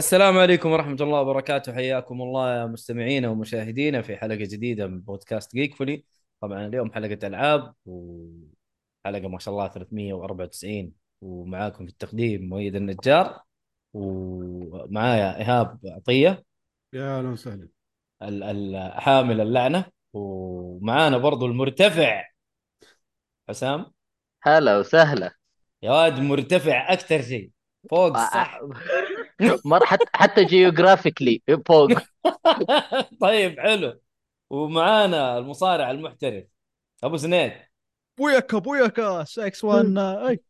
السلام عليكم ورحمة الله وبركاته. حياكم الله يا مستمعينا ومشاهدينا في حلقة جديدة من بودكاست جيك فولي طبعا اليوم حلقة ألعاب وحلقة ما شاء الله 394 ومعاكم في التقديم مؤيد النجار ومعايا إيهاب عطية. يا أهلا وسهلا. ال- ال- حامل اللعنة ومعانا برضو المرتفع. حسام؟ هلا وسهلا. يا واد مرتفع أكثر شيء. فوق صح مر حتى حتى geographically فوق. طيب حلو. ومعانا المصارع المحترف أبو سنيد Booyaka Booyaka 6 1 أي.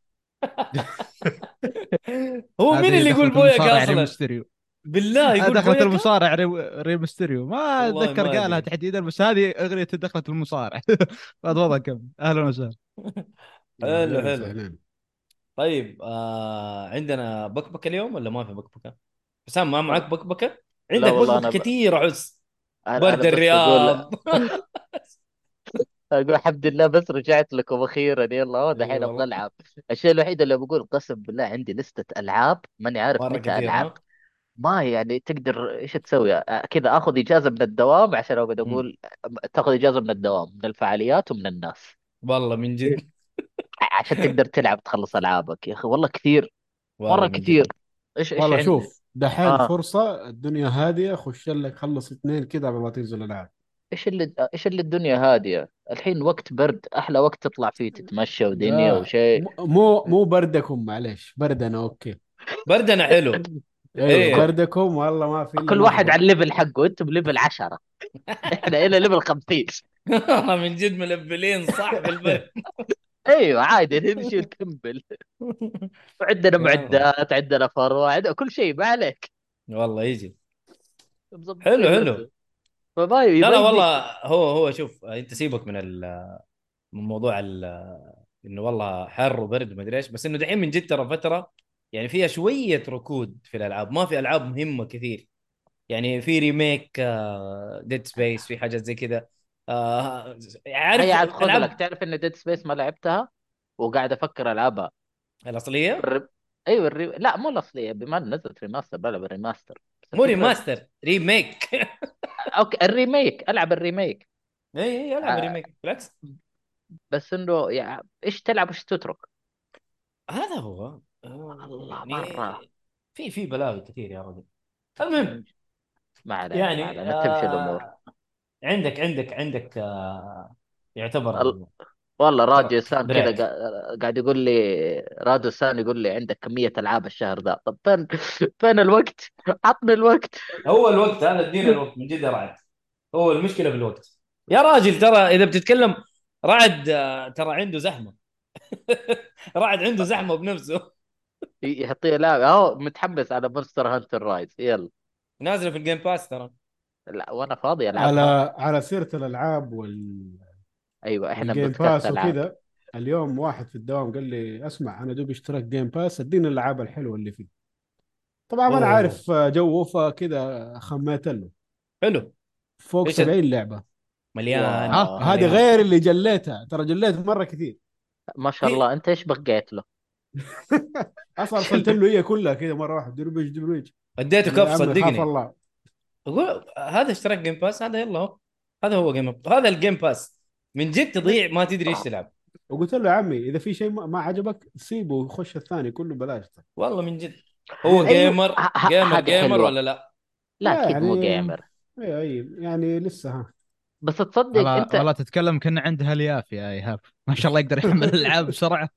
هو مين اللي يقول Booyaka أصلا؟ بالله يقول دخلت Booyaka المصارع ري, ري ميستيريو ما أتذكر قالها. تحديدا بس هذه أغنية دخلت المصارع. اتوضا كم؟ أهلا وسهلا. حلو أهلاً حلو. طيب آه عندنا بكبكة اليوم ولا ما في بكبكة؟ حسام ما معك بكبكة؟ عندك بكبكة كثير أنا- برد الرياض أقول الحمد لله بس رجعت لكم أخيرا يلا دحين. أبغى العب الشيء الوحيد اللي بقول قسم بالله عندي لستة ألعاب ماني عارف متى ألعب؟ ما يعني تقدر إيش تسوي آه، كذا آخذ إجازة من الدوام عشان أقعد. أقول تاخذ إجازة من الدوام من الفعاليات ومن الناس والله من جد عشان تقدر تلعب تخلص ألعابك يا أخي. والله كثير مرة. كثير. إيش إيش والله عندك؟ شوف دحين آه. فرصة الدنيا هادية خش لك خلص اثنين كذا قبل ما تنزل الالعاب إيش اللي إيش اللي الدنيا هادية؟ الحين وقت برد أحلى وقت تطلع فيه تتمشى ودنيا لا، وشيء. مو- مو بردكم معليش. بردنا أوكي. بردنا حلو. إيه. أيوه بردكم والله ما في كل واحد. على ال level حقه أنتم level 10 إحنا إلى level 50 من جد ملفلين صح بالبرد أيوه عادي نمشي ونكمل. وعندنا معدات عندنا فروع عندنا كل شيء ما عليك. والله يجي. حلو، حلو. فما لا لا والله هو هو شوف أنت سيبك من ال من موضوع ال إنه والله حر وبرد ومدري إيش بس إنه دحين من جد ترى فترة يعني فيها شوية ركود في الألعاب. ما في ألعاب مهمة كثير. يعني في remake Dead Space في حاجات زي كذا. آه، عارف هي عاد خذ لك تعرف إن Dead Space ما لعبتها؟ وقاعد أفكر ألعبها. الأصلية؟ ال re... أيوه ال re... لا مو الأصلية بما إن نزلت remaster بلعب ال remaster مو remaster remake okay ال remake ألعب ال remake. اي اي ألعب آه. remake بالعكس. بس إنه يعني إيش تلعب وإيش تترك؟ هذا هو. آه، والله يعني مرة. في في بلاوي كثير يا رجل. المهم ما علينا يعني ما علينا تمشي الأمور. آه عندك عندك عندك آه يعتبر ال- والله راديو سان كذا. قا- قاعد يقول لي راديو سان يقول لي عندك كمية ألعاب الشهر ذا. طب فين فين الوقت؟ عطني الوقت. هو الوقت هذا ادينا الوقت من جد يا رعد. هو المشكلة في الوقت يا راجل ترى إذا بتتكلم رعد آه، ترى عنده زحمة. رعد عنده زحمة بنفسه. يحطيه لا أهو متحمس على Monster Hunter Rise. يلا. نازلة في ال Game Pass ترى. لا وأنا فاضي العبها على على سيرة الألعاب وال أيوه إحنا ال Game podcast Pass العاب وكذا. اليوم واحد في الدوام قال لي أسمع أنا دوب اشترك Game Pass اديني الألعاب الحلوة اللي فيه. طبعا ما أنا. عارف جو فكذا خميت له. حلو. فوق إيش 70 لعبة. مليان. آه، هذه. غير اللي جليتها. ترى جليت مرة كثير. ما شاء إيه. الله. أنت إيش بقيت له؟ أصلا ارسلت له هي كلها كذا مرة واحدة درويج درويج أديته كف صدقني. الله. أقول هذا اشتراك Game Pass هذا يلا هو. هذا هو Game هذا ال Game Pass من جد تضيع ما تدري إيش تلعب. وقلت له يا عمي إذا في شيء ما ما عجبك سيبه وخش الثاني كله بلاش والله من جد. هو أيوه، gamer gamer gamer. ولا لا؟ لا أكيد مو يعني- gamer اي اي يعني لسه ها. بس تصدق والله انت والله تتكلم كنا عنده الياف يا إيهاب. ما شاء الله يقدر يحمل الألعاب بسرعة.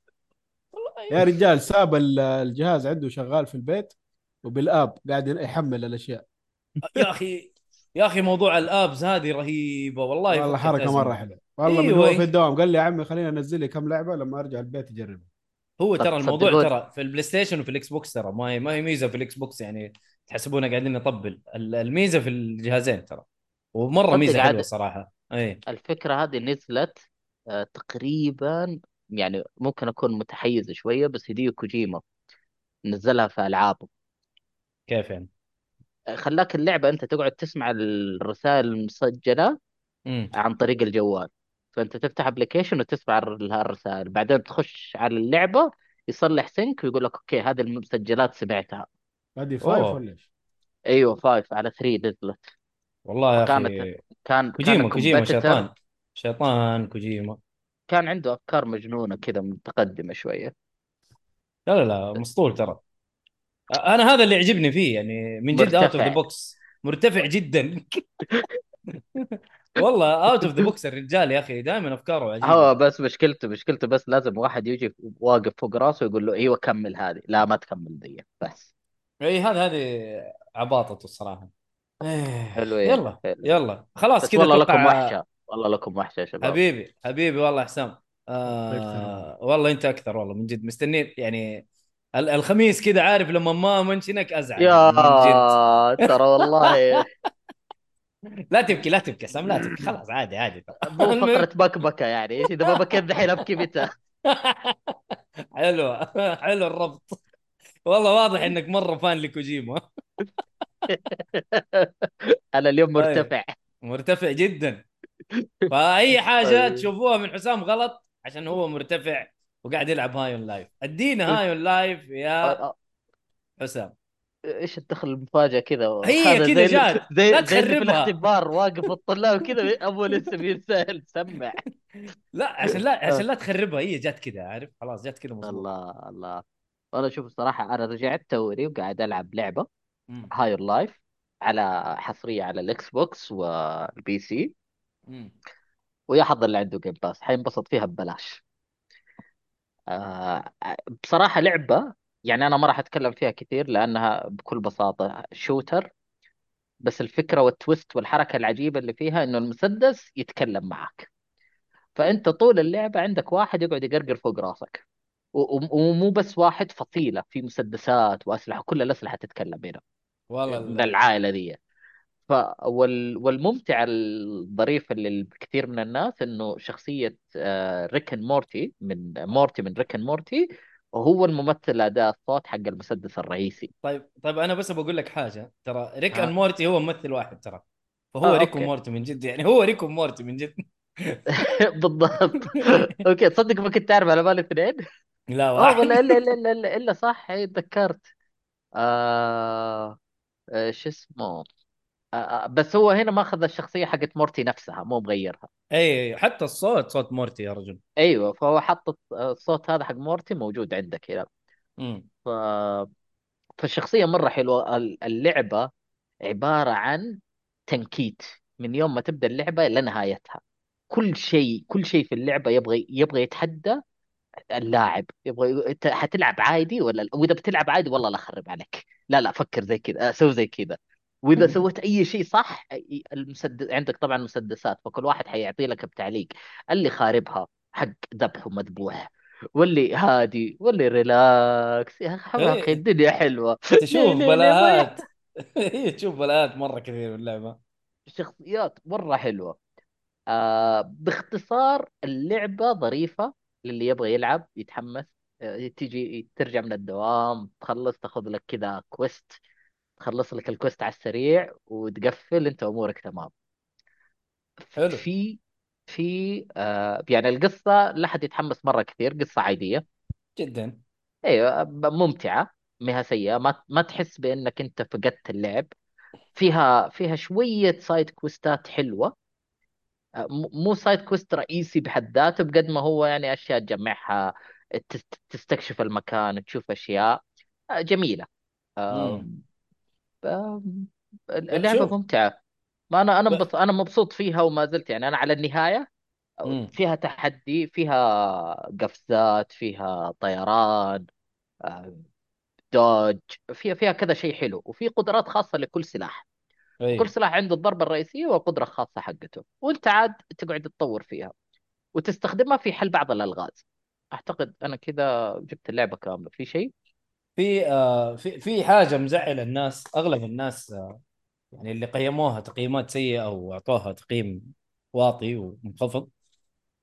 يا رجال ساب ال- الجهاز عنده شغال في البيت وبال app قاعد يحمل الأشياء. يا أخي يا أخي موضوع ال apps هذه رهيبة والله والله حركة. مرة حلوة والله من أيوة. هو في الدوام قال لي يا عمي خليني أنزل لي كم لعبة لما أرجع البيت اجربها هو ترى الموضوع. ترى في ال PlayStation وفي ال Xbox ترى ما هي ما هي ميزة في ال Xbox يعني تحسبونا قاعدين نطبل ال- الميزة في الجهازين ترى ومرة ميزة. حلوة صراحة اي الفكرة هذه نزلت آه، تقريبا يعني ممكن أكون متحيز شوية بس هيديو كوجيما نزلها في ألعابه كيف يعني؟ خلاك اللعبة أنت تقعد تسمع الرسائل المسجلة امم عن طريق الجوال. فأنت تفتح application وتسمع الر- الرسائل بعدين تخش على اللعبة يصلح sync ويقول لك okay هذه المسجلات سمعتها. هذه five. ولا إيش؟ أيوه five على 3 نزلت. والله يا فكانت- أخي كان كوجيما كوجيما. شيطان. شيطان كوجيما. كان عنده أفكار مجنونة كذا متقدمة شوية. لا لا لا مسطول ترى. أنا هذا اللي يعجبني فيه يعني من جد out of. the box مرتفع جدا. والله out of the box الرجال يا أخي دائما أفكاره عجيبه هو بس مشكلته مشكلته بس لازم واحد يجي واقف فوق راسه ويقول له إيوه كمل هذه. لا ما تكمل دي بس. إي هذا هذه عباطته الصراحة. إيه، حلوين. يلا حلو. يلا. خلاص بس كذا والله لكم وحشة. والله لكم وحشة يا شباب. حبيبي حبيبي والله حسام آه والله أنت أكثر والله من جد مستني يعني الخميس كذا عارف لما ما منشنك أزعل. يا ترى والله. لا تبكي لا تبكي سام لا تبكي. خلاص عادي عادي. مو فقره بكبكة يعني. إذا ما بكيت دحين أبكي متى؟ حلو حلو الربط. والله واضح إنك مرة فان لكوجيما. أنا اليوم طيب. مرتفع. مرتفع جدا. فأي حاجة طيب. تشوفوها من حسام غلط عشان هو مرتفع. وقاعد يلعب هاي اون لايف. ادينا هاي اون لايف يا حسام. إيش الدخل المفاجأة كذا؟ هي كذا زي- جات. زي لا زي اللي في تخربها. الاختبار واقف الطلاب كذا اول اسم ينسال سمع. لا عشان لا عشان لا تخربها. هي جات كذا عارف؟ خلاص جات كذا الله الله. أنا شوف الصراحة أنا رجعت توري وقاعد ألعب لعبة. هاير لايف. على حصرية على الإكس بوكس والبي سي. ويا حظ اللي عنده Game Pass حينبسط فيها ببلاش. آه بصراحة لعبة يعني أنا ما راح أتكلم فيها كثير لأنها بكل بساطة shooter بس الفكرة وال twist والحركة العجيبة اللي فيها إنه المسدس يتكلم معك. فأنت طول اللعبة عندك واحد يقعد يقرقر فوق راسك. و- ومو بس واحد فصيلة في مسدسات وأسلحة كل الأسلحة تتكلم هنا. والله من ال- العائله دي. ف وال... والممتع الظريف اللي كثير من الناس إنه شخصية آه، Rick and Morty من Morty من Rick and Morty وهو الممثل أداء الصوت حق المسدس الرئيسي. طيب طيب أنا بس بقول لك حاجة ترى Rick. and Morty هو ممثل واحد ترى فهو آه، Rick okay. و Morty من جد يعني هو Rick و Morty من جد. بالضبط. okay تصدق ما كنت أعرف على بالي اثنين لا آه واحد. إلا إلا إلا إلا, إلا صح تذكرت. آه... آه شو اسمه؟ آه آه، بس هو هنا ماخذ الشخصية حقت Morty نفسها مو مغيرها. أي حتى الصوت صوت Morty يا رجل. أيوه فهو حط الصوت هذا حق Morty موجود عندك هنا. مم. ف... فالشخصية مرة حلوة. ال- اللعبة عبارة عن تنكيت. من يوم ما تبدأ اللعبة لنهايتها كل شيء كل شيء في اللعبة يبغى يبغى يتحدى اللاعب. يبغى حتلعب عادي ولا وإذا بتلعب عادي والله لا أخرب عليك. لا لا فكر زي كذا سوي زي كذا. وإذا سويت أي شيء صح المسدس عندك طبعا مسدسات فكل واحد حيعطي لك بتعليق. اللي خاربها حق ذبح ومذبوح واللي هادي واللي relax يا أخي إيه. الدنيا حلوة. تشوف ما بلاهات. تشوف بلاهات مرة كثير في اللعبه شخصيات مرة حلوة. آه باختصار اللعبة ظريفة للي يبغى يلعب يتحمس آه تيجي ترجع من الدوام تخلص تاخذ لك كذا كويست تخلص لك الكويست على السريع وتقفل انت أمورك تمام. حلو. في في آه يعني القصة لا حد يتحمس مرة كثير قصة عادية. جدا. أيوه ممتعة ما هي سيئة ما ما تحس بإنك أنت فقدت اللعب. فيها فيها شوية side quest ات حلوة. آه، مو side quest رئيسي بحد ذاته بقد ما هو يعني أشياء تجمعها تست- تستكشف المكان تشوف أشياء. آه، جميلة. آه، مم. اللعبة شوف. ممتعة. ما أنا أنا أنا مبسوط فيها وما زلت يعني. أنا على النهاية مم. فيها تحدي فيها قفزات فيها طيران آه، دوج فيها فيها كذا شيء حلو. وفي قدرات خاصة لكل سلاح. كل اي سلاح عنده الضربة الرئيسية والقدره الخاصه حقته. وأنت عاد تقعد تطور فيها. وتستخدمها في حل بعض الألغاز. أعتقد أنا كذا جبت اللعبة كاملة. في شيء؟ في آه في في حاجة مزعلة الناس أغلب الناس آه يعني اللي قيموها تقييمات سيئة واعطوها تقييم واطي ومنخفض.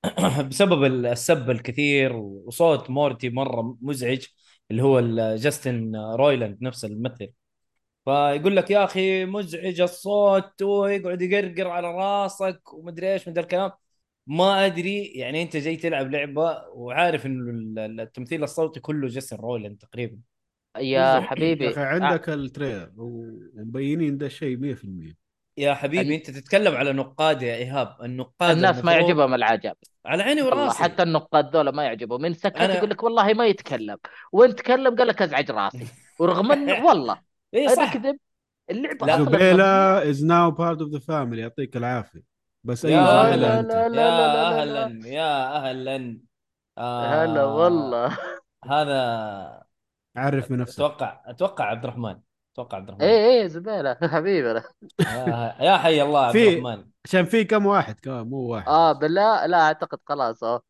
بسبب السب الكثير وصوت Morty مرة مزعج اللي هو جاستن رويلاند نفس الممثل. فيقول لك يا أخي مزعج الصوت ويقعد يقرقر على راسك ومدري إيش من الكلام. ما أدري يعني أنت جاي تلعب لعبة وعارف إنه ال- التمثيل الصوتي كله جاستن رويلاند تقريبا. يا. حبيبي يا أخي عندك ال trailer ومبينين ده شيء 100% يا حبيبي أنت تتكلم على نقاد يا إيهاب. النقاد الناس ما يعجبهم العجب. على عيني والله وراسي. حتى النقاد ذولا ما يعجبهم. من سكت أنا- يقول لك والله ما يتكلم. وين تكلم قال لك أزعج راسي. ورغم انه والله اي صح. كذب اللعبه لا، زبيلة is now part of the family يعطيك العافية. بس أي يا لا لا أنت؟ لا لا لا يا لا لا أهلا يا أهلا. آه هلا والله. هذا عرف من نفسك. أتوقع أتوقع عبد الرحمن. أتوقع عبد الرحمن. إيه إيه زبيلة حبيبنا يا, يا حي الله عبد في- الرحمن. عشان في كم واحد كمان مو واحد. آه بالله لا أعتقد خلاص آه.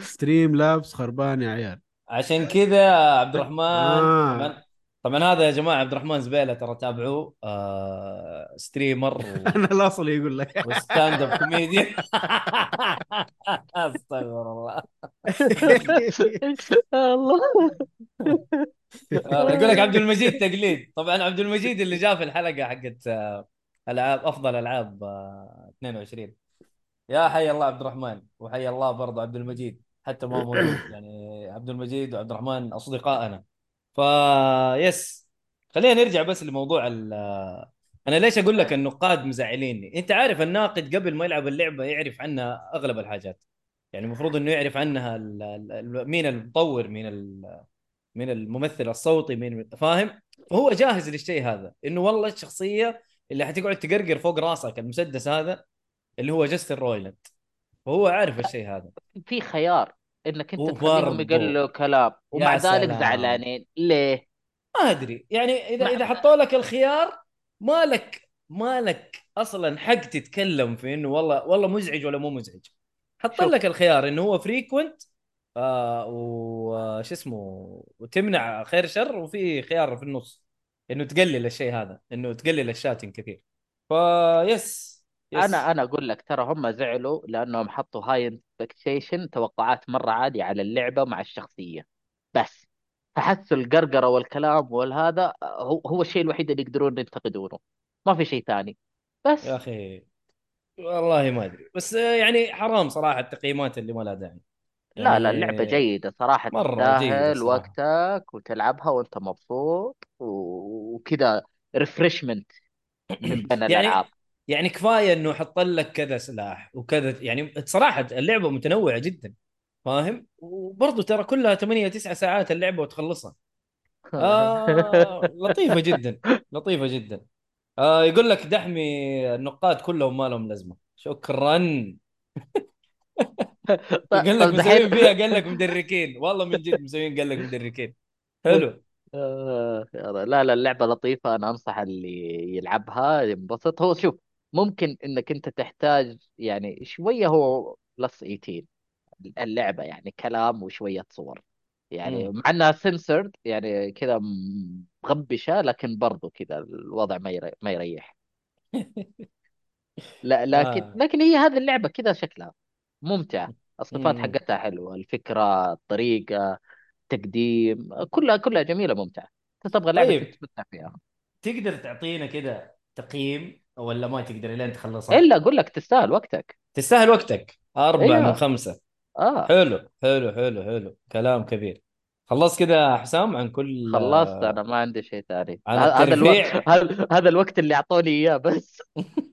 Streamlabs خربان يا عيال. عشان كذا عبد الرحمن آه. طبعا هذا يا جماعة عبد الرحمن زبيلة ترى تابعوه آه streamer و... أنا الاصل يقول لك. و stand-up comedian. أستغفر الله. الله آه، يقول لك عبد المجيد تقليد. طبعا عبد المجيد اللي جاء في الحلقة حقت آه، ألعاب أفضل ألعاب آه، 22 يا حي الله عبد الرحمن وحي الله برضه عبد المجيد حتى ما هو موجود. يعني عبد المجيد وعبد الرحمن اصدقائنا ف يس خلينا نرجع بس لموضوع ال أنا ليش أقول لك النقاد مزعليني؟ أنت عارف الناقد قبل ما يلعب اللعبة يعرف عنها أغلب الحاجات. يعني المفروض إنه يعرف عنها ال- ال- ال- مين المطور مين من الممثل الصوتي من فاهم؟ فهو جاهز للشيء هذا. إنه والله الشخصية اللي حتقعد تقرقر فوق راسك المسدس هذا اللي هو جاستن رويلاند فهو عارف الشيء هذا. في خيار. إنك أنت. تخليهم يقولوا كلام ومع ذلك. زعلانين ليه؟ ما أدري يعني إذا ما- إذا حطوا لك الخيار مالك مالك أصلا حق تتكلم في إنه والله والله مزعج ولا مو مزعج حط. لك الخيار إنه هو frequent آه وش اسمه وتمنع خير شر وفي خيار في النص إنه تقلل الشيء هذا إنه تقلل ال chatting كثير yes yes. أنا أنا أقول لك ترى هم زعلوا لأنهم حطوا high expectation توقعات مرة عالية على اللعبة مع الشخصية. بس فحسوا القرقرة والكلام والهذا هو هو الشيء الوحيد اللي يقدرون ينتقدونه. ما في شيء ثاني. بس. يا أخي والله ما أدري. بس يعني حرام صراحة التقييمات اللي ما لها داعي. لا لا يعني اللعبة جيدة صراحة. مرة جيدة صراحة. وقتك وتلعبها وأنت مبسوط وكذا ريفرشمنت من بين يعني الألعاب. يعني كفاية إنه حط لك كذا سلاح وكذا يعني صراحة اللعبة متنوعة جدا فاهم؟ وبرضه ترى كلها 8 9 ساعات اللعبة وتخلصها. آه لطيفة جدا لطيفة جدا. آه يقول لك دحمي النقاد كلهم ما لهم لازمة. شكرا. قال لك مسويين فيها قال لك مدركين. والله من جد مسويين قال لك مدركين. حلو. آه، لا لا اللعبة لطيفة أنا أنصح اللي يلعبها ينبسط. هو شوف ممكن إنك أنت تحتاج يعني شوية هو بلس 18 اللعبة يعني كلام وشوية صور يعني. مع إنها سنسرد يعني كذا مغبشة لكن برضو كذا الوضع ما يري- ما يريح لا لكن آه. لكن هي هذه اللعبة كذا شكلها ممتعة الصفات مم. حقتها حلوة الفكرة الطريقة التقديم كلها كلها جميلة ممتعة أنت تبغى لعبة طيب. تتمتع فيها تقدر تعطينا كده تقييم ولا ما تقدر لين تخلصها؟ إلا أقول لك تستاهل وقتك. تستاهل وقتك. أربعة أيوة. من خمسة. آه. حلو حلو حلو حلو. كلام كبير. خلصت كده يا حسام عن كل خلصت. أنا ما عندي شيء ثاني. هذا هذا. الوقت هذا هذا الوقت اللي أعطوني إياه بس.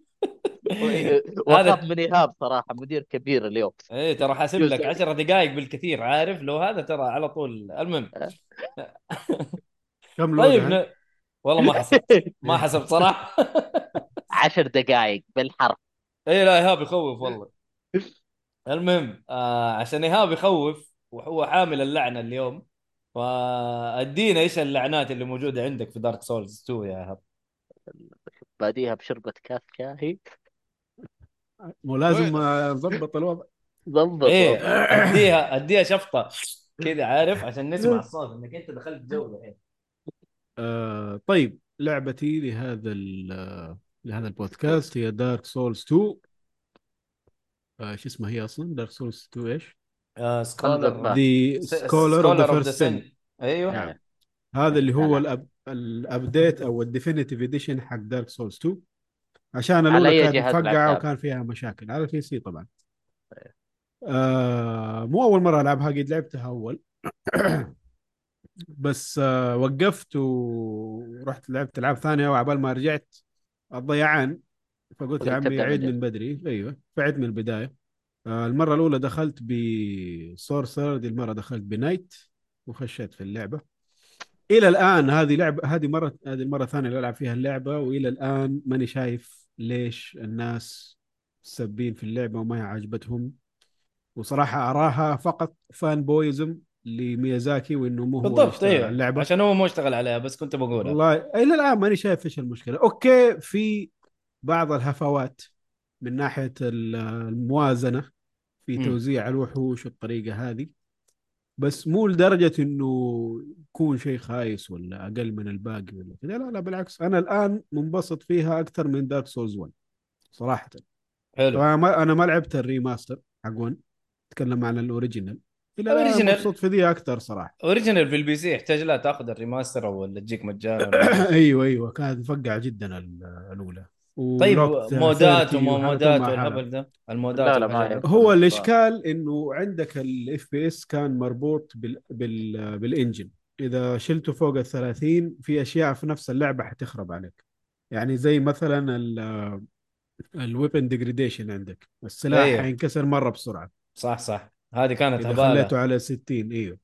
وخاف من إيهاب صراحة مدير كبير اليوم. إيه ترى حاسب لك جزء. 10 دقائق بالكثير عارف؟ لو هذا ترى على طول. المهم. كم طيب ن... والله ما حسبت ما حسبت صراحة. عشر دقائق بالحرف. إيه لا إيهاب يخوف والله. المهم آه عشان إيهاب يخوف وهو حامل اللعنة اليوم فأدينا إيش اللعنات اللي موجودة عندك في دارك سولز 2 يا هب باديها بشربة كاس كاهي مو لازم آه، نضبط الوضع. ضبط إيه. أديها أديها شفطة. كذا عارف؟ عشان نسمع الصوت إنك أنت دخلت جو الحين آه طيب لعبتي لهذا ال- لهذا البودكاست هي Dark Souls 2 آه شو اسمها هي أصلا؟ Dark Souls 2 إيش؟ Scholar the Scholar of the First Sin أيوه. نعم. هذا اللي هو الأب... ال update أو ال definitive edition حق Dark Souls 2 عشان الأولى كانت مفقعه؟ وكان فيها مشاكل على ال PC طبعا. آه مو أول مرة ألعبها قد لعبتها أول. بس آه وقفت ورحت لعبت العاب ثانية وعبال ما رجعت الضيعان فقلت قلت يا عمي تبدأ من عيد جديد. من بدري. أيوه فعيد من البداية. آه المرة الأولى دخلت ب sorcerer دي المرة دخلت ب knight وخشيت في اللعبة. إلى الآن هذه لعبه هذه مرة هذه المرة الثانية اللي ألعب فيها اللعبة وإلى الآن ماني شايف ليش الناس سابين في اللعبة وما هي عجبتهم. وصراحة أراها فقط fanboyism. لميازاكي وانه مو هو بالضبط أيوه اللعبة. عشان هو مو اشتغل عليها بس كنت بقولها والله إلى الآن ماني شايف إيش المشكلة. أوكي في بعض الهفوات من ناحية ال- الموازنة في. توزيع الوحوش والطريقة هذه بس مو لدرجة إنه يكون شيء خايس ولا أقل من الباقي ولا كذا. لا لا بالعكس. أنا الآن منبسط فيها أكثر من Dark Souls 1 صراحة. حلو. طبعا ما أنا ما لعبت ال remaster حق 1 أتكلم عن ال original. ال original. مبسوط في ذي أكثر صراحة original في ال PC يحتاج لا تأخذ ال remaster ولا تجيك مجانا أيوه أيوه كانت مفقعة جدا ال- الأولى طيب مودات 30 وما مودات. والهبل ده المودات لا، لا، ما. دي. هو الإشكال إنه عندك ال FPS كان مربوط بال بال بال engine إذا شلته فوق ال 30 في أشياء في نفس اللعبة حتخرب عليك يعني زي مثلا ال weapon degradation عندك السلاح أيوه. حينكسر مرة بسرعة صح صح هذه كانت إذا خليته هباله على 60 إيوه.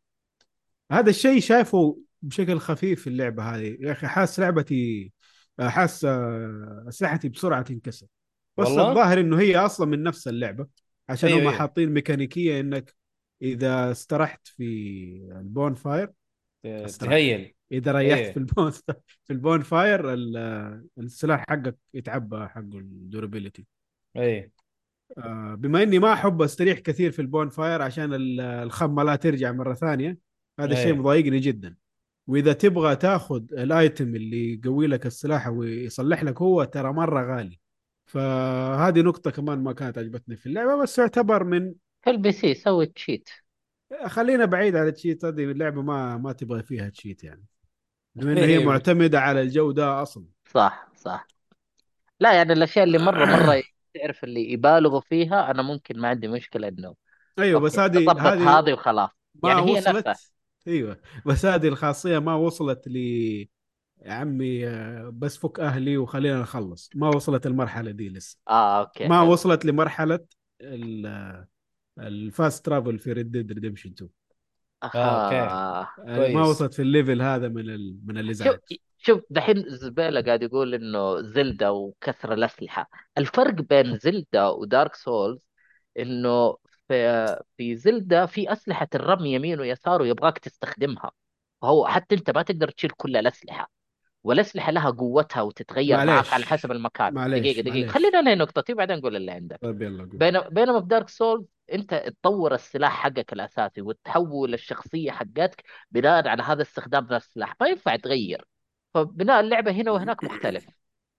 هذا الشيء شايفه بشكل خفيف في اللعبة هذه. يا أخي حاس لعبتي حاس آه، أسلحتي بسرعة تنكسر. بس والله؟ الظاهر إنه هي أصلا من نفس اللعبة عشان أيوه، هم أيوه. حاطين ميكانيكية إنك إذا استرحت في ال bonfire ت heal. إذا ريحت إيه. في ال bon في ال bonfire ال- السلاح حقك يتعبى حق ال durability أي بما إني ما أحب أستريح كثير في ال bonfire عشان ال- اللمة لا ترجع مرة ثانية هذا الشيء أي. مضايقني جدا. وإذا تبغى تأخذ ال item اللي يقوي لك السلاح ويصلح لك هو ترى مرة غالي. فهذه نقطة كمان ما كانت عجبتني في اللعبة بس يعتبر من في ال PC سوي cheat خلينا بعيد عن ال cheat هذه اللعبة ما ما تبغى فيها cheat يعني. بما إنها هي أيوه. معتمدة على الجودة أصلا. صح صح. لا يعني الأشياء اللي مرة مرة تعرف اللي يبالغوا فيها أنا ممكن ما عندي مشكلة إنه أيوه بس هذه هذه هذه وخلاص ما يعني هي وصلت نفسها. أيوه بس هذه الخاصية ما وصلت لي يا عمي آه، بس فك أهلي وخلينا نخلص ما وصلت المرحلة دي لسه آه أوكي ما حلو. وصلت لمرحلة ال- ال fast travel في Red Dead Redemption 2 آه. كويس. ما وصلت في ال level هذا من ال... من الازعاج شوف دحين زبيله قاعد يقول إنه Zelda وكسر الأسلحة. الفرق بين Zelda و Dark Souls إنه في في Zelda في أسلحة الرمي يمين ويسار ويبغاك تستخدمها. هو حتى أنت ما تقدر تشيل كل الأسلحة والأسلحة لها قوتها وتتغير معك. على حسب المكان. معليش، دقيقة دقيقة. معليش. خلينا ننهي نقطتي بعدين نقول اللي عندك. طيب يلا قول. بين بينما في Dark Souls أنت تطور السلاح حقك الأساسي وتحول الشخصية حقتك بناء على هذا استخدام ذا السلاح ما ينفع تغير. فبناء اللعبة هنا وهناك مختلف.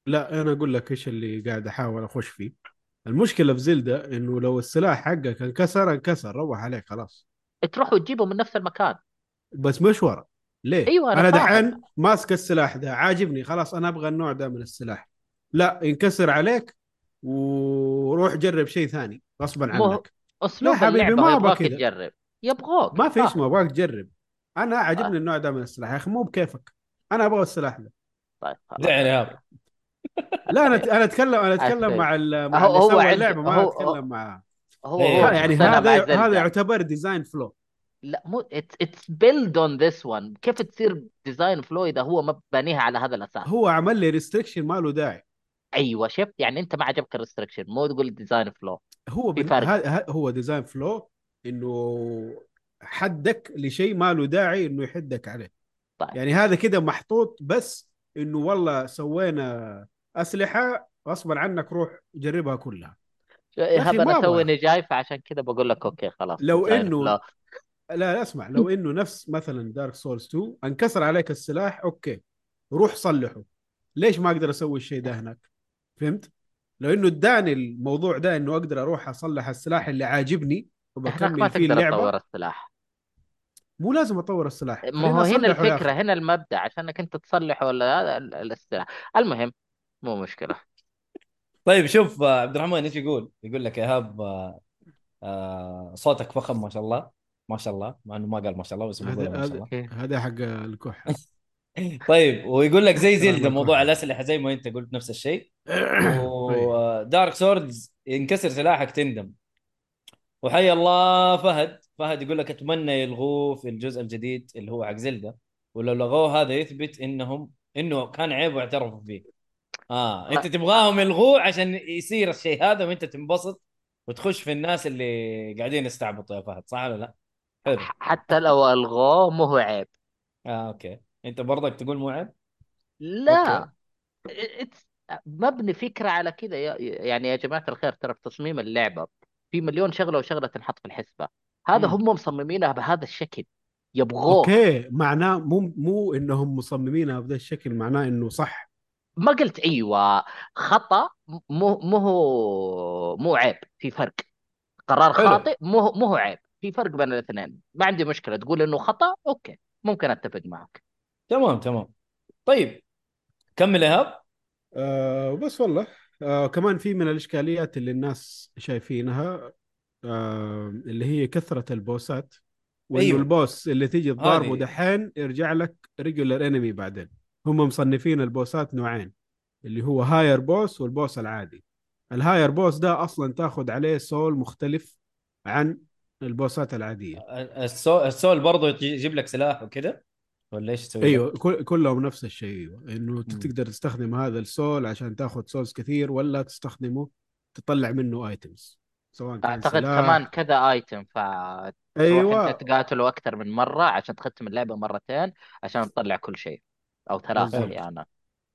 لا أنا أقول لك إيش اللي قاعد أحاول أخش فيه. المشكلة في زلدا إنه لو السلاح حقك انكسر انكسر روح عليك خلاص. تروح وتجيبه من نفس المكان. بس مش ورا. ليه؟ أيوة، أنا أنا فاهم. دحين ماسك السلاح ده عاجبني خلاص أنا أبغى النوع ده من السلاح. لا ينكسر عليك وروح جرب شيء ثاني غصبا مو- عنك. أسلوب لا حبيبي، ما كذا. تجرب. يبغوك ما في آه. اسمه أبغاك تجرب. أنا آه. عاجبني النوع ده من السلاح. يا أخي مو بكيفك. أنا أبغى السلاح ده طيب. دعني هذا لا أنا أنا أتكلم أنا أتكلم. مع ال- مع هو- هو اللعبة ما هو- أتكلم مع هو إيه. هو يعني هذا. هذا يعتبر design flaw لا مو it's built on this one كيف تصير design flaw إذا هو ما بانيها على هذا الأساس؟ هو عمل لي restriction ما له داعي. أيوه شفت يعني أنت ما عجبك ال restriction مو تقول design flaw هو في بن... ه... هو design flaw إنه حدك لشيء ما له داعي إنه يحدك عليه. طيب. يعني هذا كده محطوط بس إنه والله سوينا أسلحة غصبا عنك روح جربها كلها ايهاب ما أنا. توني جاي فعشان كذا بقول لك أوكي خلاص لو إنه لا. لا اسمع لو إنه نفس مثلا Dark Souls 2 انكسر عليك السلاح أوكي روح صلحه ليش ما أقدر أسوي الشيء ده هناك فهمت لو إنه اداني الموضوع ده إنه أقدر أروح أصلح السلاح اللي عاجبني ما وبكمل فيه تقدر اللعبة تطور السلاح مو لازم أطور السلاح ما هو هنا. الفكرة هنا المبدأ عشانك أنت تصلح ولا هذا ال- السلاح. المهم مو مشكلة. طيب شوف آه، عبد الرحمن إيش يقول؟ يقول لك إيهاب آه، آه، صوتك فخم ما شاء الله. ما شاء الله مع إنه ما قال ما شاء الله بس هذا ما شاء هذا الله. هذا حق الكحه طيب ويقول لك زي زلده موضوع. الأسلحة زي ما أنت قلت نفس الشيء. ودارك سوردز ينكسر سلاحك تندم. وحي الله فهد. فهد يقول لك أتمنى يلغوه في الجزء الجديد اللي هو حق زلدة. ولو لغوه هذا يثبت إنهم إنه كان عيب واعترفوا فيه. آه أنت تبغاهم يلغوه عشان يصير الشيء هذا وأنت تنبسط وتخش في الناس اللي قاعدين يستعبطوا يا فهد صح ولا لا؟ حلو. حتى لو ألغوه مو هو عيب. آه أوكي. أنت برضك تقول مو عيب؟ لا. مبني فكرة على كذا يعني يا جماعة الخير ترى في تصميم اللعبة في مليون شغلة وشغلة تنحط في الحسبة. هذا. هم مصممينها بهذا الشكل. يبغوه. أوكي معناه مو مو إنهم مصممينها بهذا الشكل معناه إنه صح. ما قلت أيوه. خطأ مو مو هو مو عيب في فرق. قرار. خاطئ مو مو هو عيب في فرق بين الاثنين. ما عندي مشكلة. تقول إنه خطأ أوكي ممكن أتفق معك. تمام تمام. طيب كمل إيهاب. آه وبس والله. آه كمان في من الإشكاليات اللي الناس شايفينها. آه اللي هي كثرة ال boss ات وإنه أيوه. ال boss اللي تيجي تضاربه. دحين يرجع لك regular enemy بعدين هم مصنفين ال boss ات نوعين اللي هو higher boss وال boss العادي الهاير boss ده أصلا تاخذ عليه soul مختلف عن ال bossات العادية ال soul, ال soul برضه يجيب لك سلاح وكذا ولا إيش تسوي؟ أيوه كل- كلهم نفس الشيء أيوه إنه. تقدر تستخدم هذا ال soul عشان تاخذ souls كثير ولا تستخدمه تطلع منه items سواء كان أعتقد سلاح. كمان كذا item فتروح أيوه. أنت تقاتله أكثر من مرة عشان تختم اللعبة مرتين عشان تطلع كل شيء أو ثلاث بالضبط. أحيانا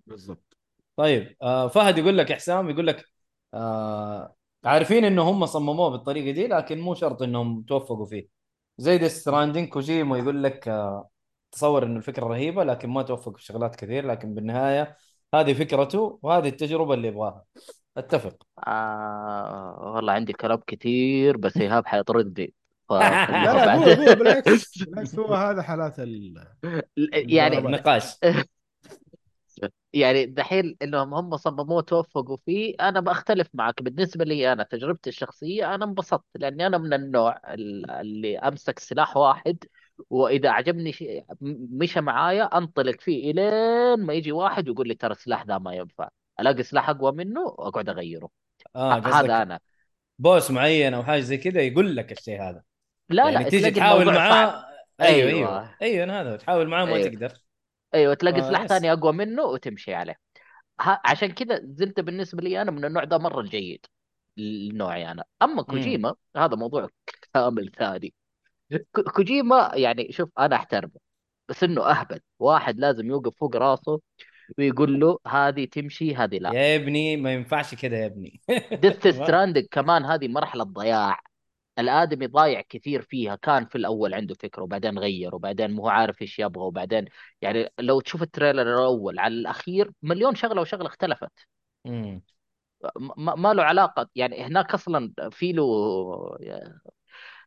بالضبط. طيب آه فهد يقول لك حسام يقول لك آه عارفين إنه هم صمموه بالطريقة دي لكن مو شرط إنهم توفقوا فيه. زي Death Stranding كوجيما يقول لك آه تصور إنه الفكرة رهيبة لكن ما توفق في شغلات كثير لكن بالنهاية هذه فكرته وهذه التجربة اللي يبغاها. أتفق. آه والله عندي كلام كثير بس إيهاب حيطردني لا لا. هو هو بالعكس بالعكس هو هذا حالات ال يعني نقاش يعني دحين إنهم هم صمموه توفقوا فيه أنا بختلف معك. بالنسبة لي أنا تجربتي الشخصية أنا انبسطت لأني أنا من النوع ال- اللي أمسك سلاح واحد وإذا عجبني شيء مشى معايا أنطلق فيه إلين ما يجي واحد ويقول لي ترى السلاح ذا ما ينفع. ألاقي سلاح أقوى منه وأقعد أغيره. آه هذا أنا. بوس معين أو حاجة زي كذا يقول لك الشيء هذا. لا يعني لا تيجي تحاول. معاه أيوه أيوة. أيوه. أيوه هذا تحاول معاه ما أيوة. تقدر. أيوه تلاقي آه، سلاح. ثاني أقوى منه وتمشي عليه. ه- عشان كذا زلت بالنسبة لي أنا من النوع ده مرة جيد لنوعي أنا. أما كوجيما هذا موضوع كامل ثاني. كو- كوجيما يعني شوف أنا أحترمه بس إنه أهبل. واحد لازم يوقف فوق راسه ويقول له هذه تمشي هذه لا. يا ابني ما ينفعش كذا يا ابني. Death Stranding كمان هذه مرحلة ضياع الآدمي ضايع كثير فيها كان في الأول عنده فكرة وبعدين غير وبعدين مو عارف إيش يبغى وبعدين يعني لو تشوف ال trailer الأول على الأخير مليون شغلة وشغلة اختلفت. مم. ما, ما له علاقة يعني هناك أصلا في له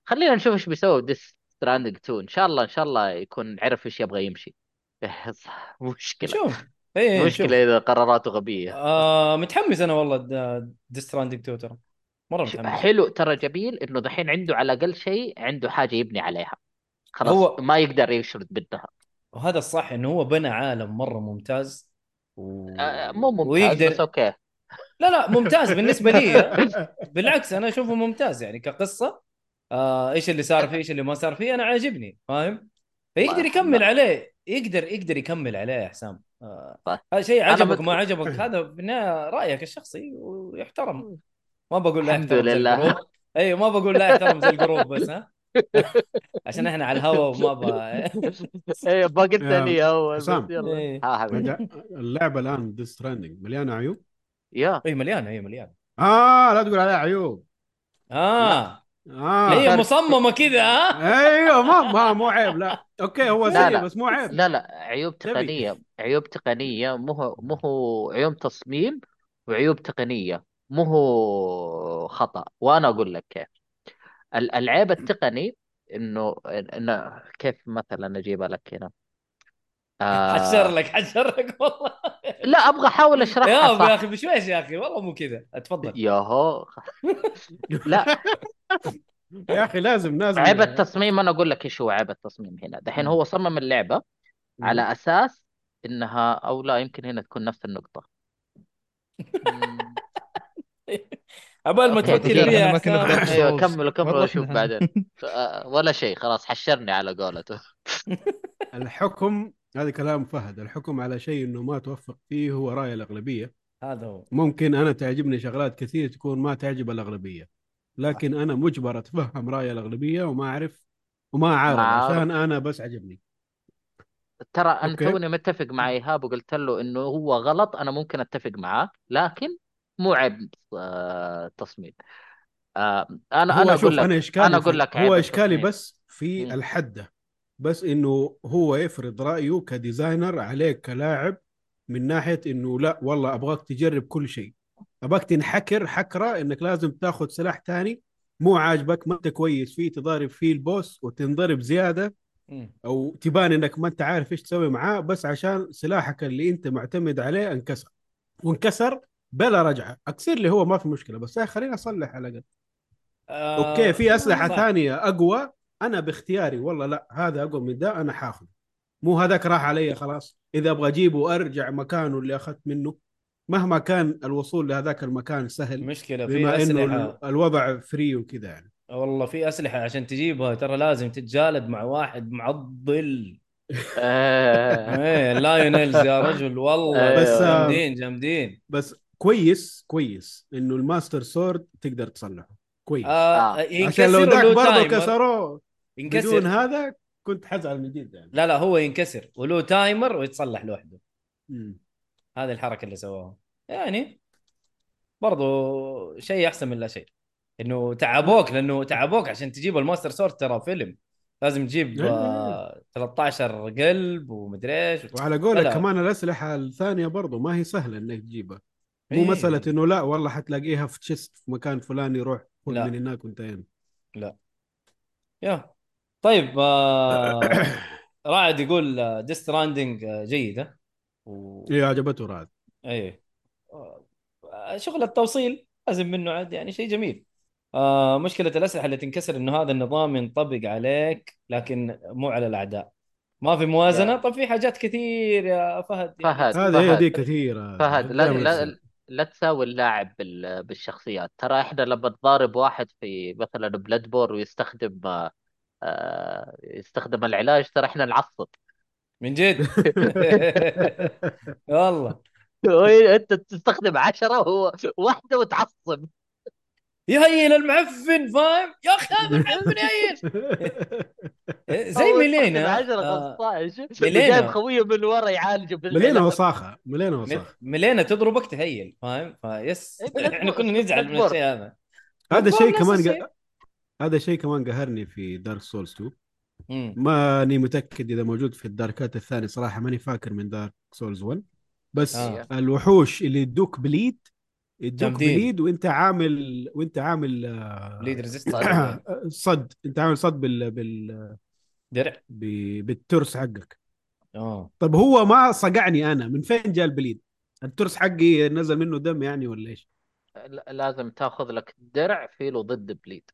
خلينا نشوف إيش بيسوي Death Stranding 2 إن شاء الله إن شاء الله يكون عرف إيش يبغى يمشي. مشكلة. شوف إيه مشكله شوف. إذا قراراته غبية. آه متحمس أنا والله Death Stranding 2 ترى. مرة متحمس. حلو ترى جميل إنه دحين عنده على الأقل شيء عنده حاجة يبني عليها. خلاص هو- ما يقدر يشرد بدها وهذا الصح إنه هو بنى عالم مرة ممتاز. و... آه، مو ممتاز ويقدر بس okay. لا لا ممتاز بالنسبة لي. بالعكس أنا أشوفه ممتاز يعني كقصة. آه إيش اللي صار فيه إيش اللي ما صار فيه أنا عاجبني فاهم؟ فيقدر يكمل عليه يقدر يقدر يكمل عليه يا حسام. آه. طيب. هذا شيء عجبك مت- ما عجبك. هذا بالنهايه رأيك الشخصي ويحترم. ما بقول لا الحمد لله. ال group. أيوه ما بقول لا يحترم زي ال group بس ها. عشان إحنا على الهواء وما ب... إيه ما قلت يا لي اول. يلا. إيه. ها حبيبي. اللعبة الآن Death Stranding مليانه عيوب؟ يا. اي مليانه هي مليانه آه لا تقول عليها عيوب. آه. آه هي. مصممة كذا ها؟ أيوه ما ما مو عيب لا. أوكي هو لا، سيء لا. بس مو عيب. لا لا. عيوب. تقنية عيوب تقنية. مو هو مو هو عيوب تصميم وعيوب تقنية. مو هو خطأ. وأنا أقول لك كيف. ال- العيب التقني إنه انه كيف مثلا اجيبها لك هنا؟ آه حشر لك حشر لك والله. لا أبغى أحاول يا أشرحها يا صح. أخي بشويش يا أخي والله مو كذا. اتفضل. ياهو. لا. يا أخي لازم لازم. عيب التصميم أنا أقول لك إيش هو عيب التصميم هنا. دحين هو صمم اللعبة على أساس إنها أو لا يمكن هنا تكون نفس النقطة. عبال ما تفكر. فيها أيوه Souls. كملوا كملوا والله أشوف إحنا- بعدين. آه، ولا شيء خلاص حشرني على قولته. الحكم هذا كلام فهد الحكم على شيء إنه ما توفق فيه هو رأي الأغلبية. هذا هو. ممكن أنا تعجبني شغلات كثير تكون ما تعجب الأغلبية. لكن أنا مجبر أتفهم رأي الأغلبية وما أعرف وما أعارض. عشان أنا بس عجبني ترى أنا. توني متفق مع إيهاب وقلت له إنه هو غلط أنا ممكن أتفق معاه لكن مو عيب آه، تصميم آه، أنا أنا أقول لك أنا اشكالي أنا في- أقول لك هو اشكالي التصميم. بس في. الحدة بس إنه هو يفرض رأيه كديزاينر عليك كلاعب من ناحية إنه لا والله أبغاك تجرب كل شيء ابغاك تنحكر حكرة إنك لازم تاخذ سلاح ثاني مو عاجبك ما أنت كويس فيه تضارب فيه ال boss وتنضرب زيادة. أو تبان إنك ما أنت عارف إيش تسوي معاه بس عشان سلاحك اللي أنت معتمد عليه انكسر. وانكسر بلا رجعة. أكسر لي هو ما في مشكلة بس خليني أصلح على الأقل. آه، okay في أسلحة صح. ثانية أقوى. أنا باختياري والله لا هذا أقوى من ده أنا حاخذ مو هذاك راح علي خلاص. إذا أبغى أجيبه ارجع مكانه اللي أخذت منه مهما كان الوصول لهذاك المكان سهل مشكلة في بما إنه أسلحة. ال- الوضع free وكذا يعني. والله في أسلحة عشان تجيبها ترى لازم تتجالد مع واحد معضل. آه، إيه ال Lynels يا رجل والله بس، آه، جامدين جامدين. بس كويس كويس إنه ال Master Sword تقدر تصلحه. كويس. آه آه. ينكسر عشان لو ذاك برضه. كسروه بدون ينكسر هذا كنت حزعل من جد يعني. لا لا هو ينكسر. وله timer ويتصلح لوحده. مم. هذه الحركة اللي سووها. يعني برضو شيء أحسن من لا شيء. إنه تعبوك لأنه تعبوك عشان تجيب ال Master Sword ترى فيلم. لازم تجيب إيه. آه 13 قلب ومدري إيش. وعلى قولك لا لا. كمان الأسلحة الثانية برضه ما هي سهلة إنك تجيبها. مو إيه. مسألة إنه لا والله حتلاقيها في chest في مكان فلاني روح خذ لا. من هناك وانتهينا يا. طيب آه رائد يقول Death Stranding جيده و... إيه عجبته رائد. إيه. شغل التوصيل لازم منه عاد يعني شيء جميل. آه مشكلة الأسلحة اللي تنكسر إنه هذا النظام ينطبق عليك لكن مو على الأعداء. ما في موازنة؟ يا. طب في حاجات كثير يا فهد. يعني. فهد هذه هي دي كثيرة. فهد لا لا. لا تساوي اللاعب بال- بالشخصيات. ترى إحنا لما تضارب واحد في مثلا Bloodborne ويستخدم آه، آه، يستخدم العلاج ترى إحنا نعصب. من جد؟ والله. أنت تستخدم عشرة وهو واحدة وتعصب. يهيل المعفن فاهم؟ يا أخي هذا المعفن يهيل زي هو ميلينا. يستخدم 10 آه. 15 ميلينا. وجايب خويه من ورا يعالجه. ملينا وصاخه ملينا ميل- وصاخه ميلينا تضربك تهيل فاهم؟ فيس. إيه، إحنا كنا نزعل من. الشيء هذا. هذا شيء كمان. هذا شيء كمان قهرني في Dark Souls 2 مم. ماني متأكد إذا موجود في ال Darkات الثانية صراحة ماني فاكر من Dark Souls 1 بس آه. آه. الوحوش اللي يدوك bleed يدوك. bleed وإنت عامل وإنت عامل آه، bleed resist صد. إنت عامل صد بال بال درع. ب- بالترس حقك. آه. طب هو ما صقعني أنا من فين جاء ال bleed الترس حقي نزل منه دم يعني ولا إيش؟ لا- لازم تاخذ لك درع فيه له ضد بليد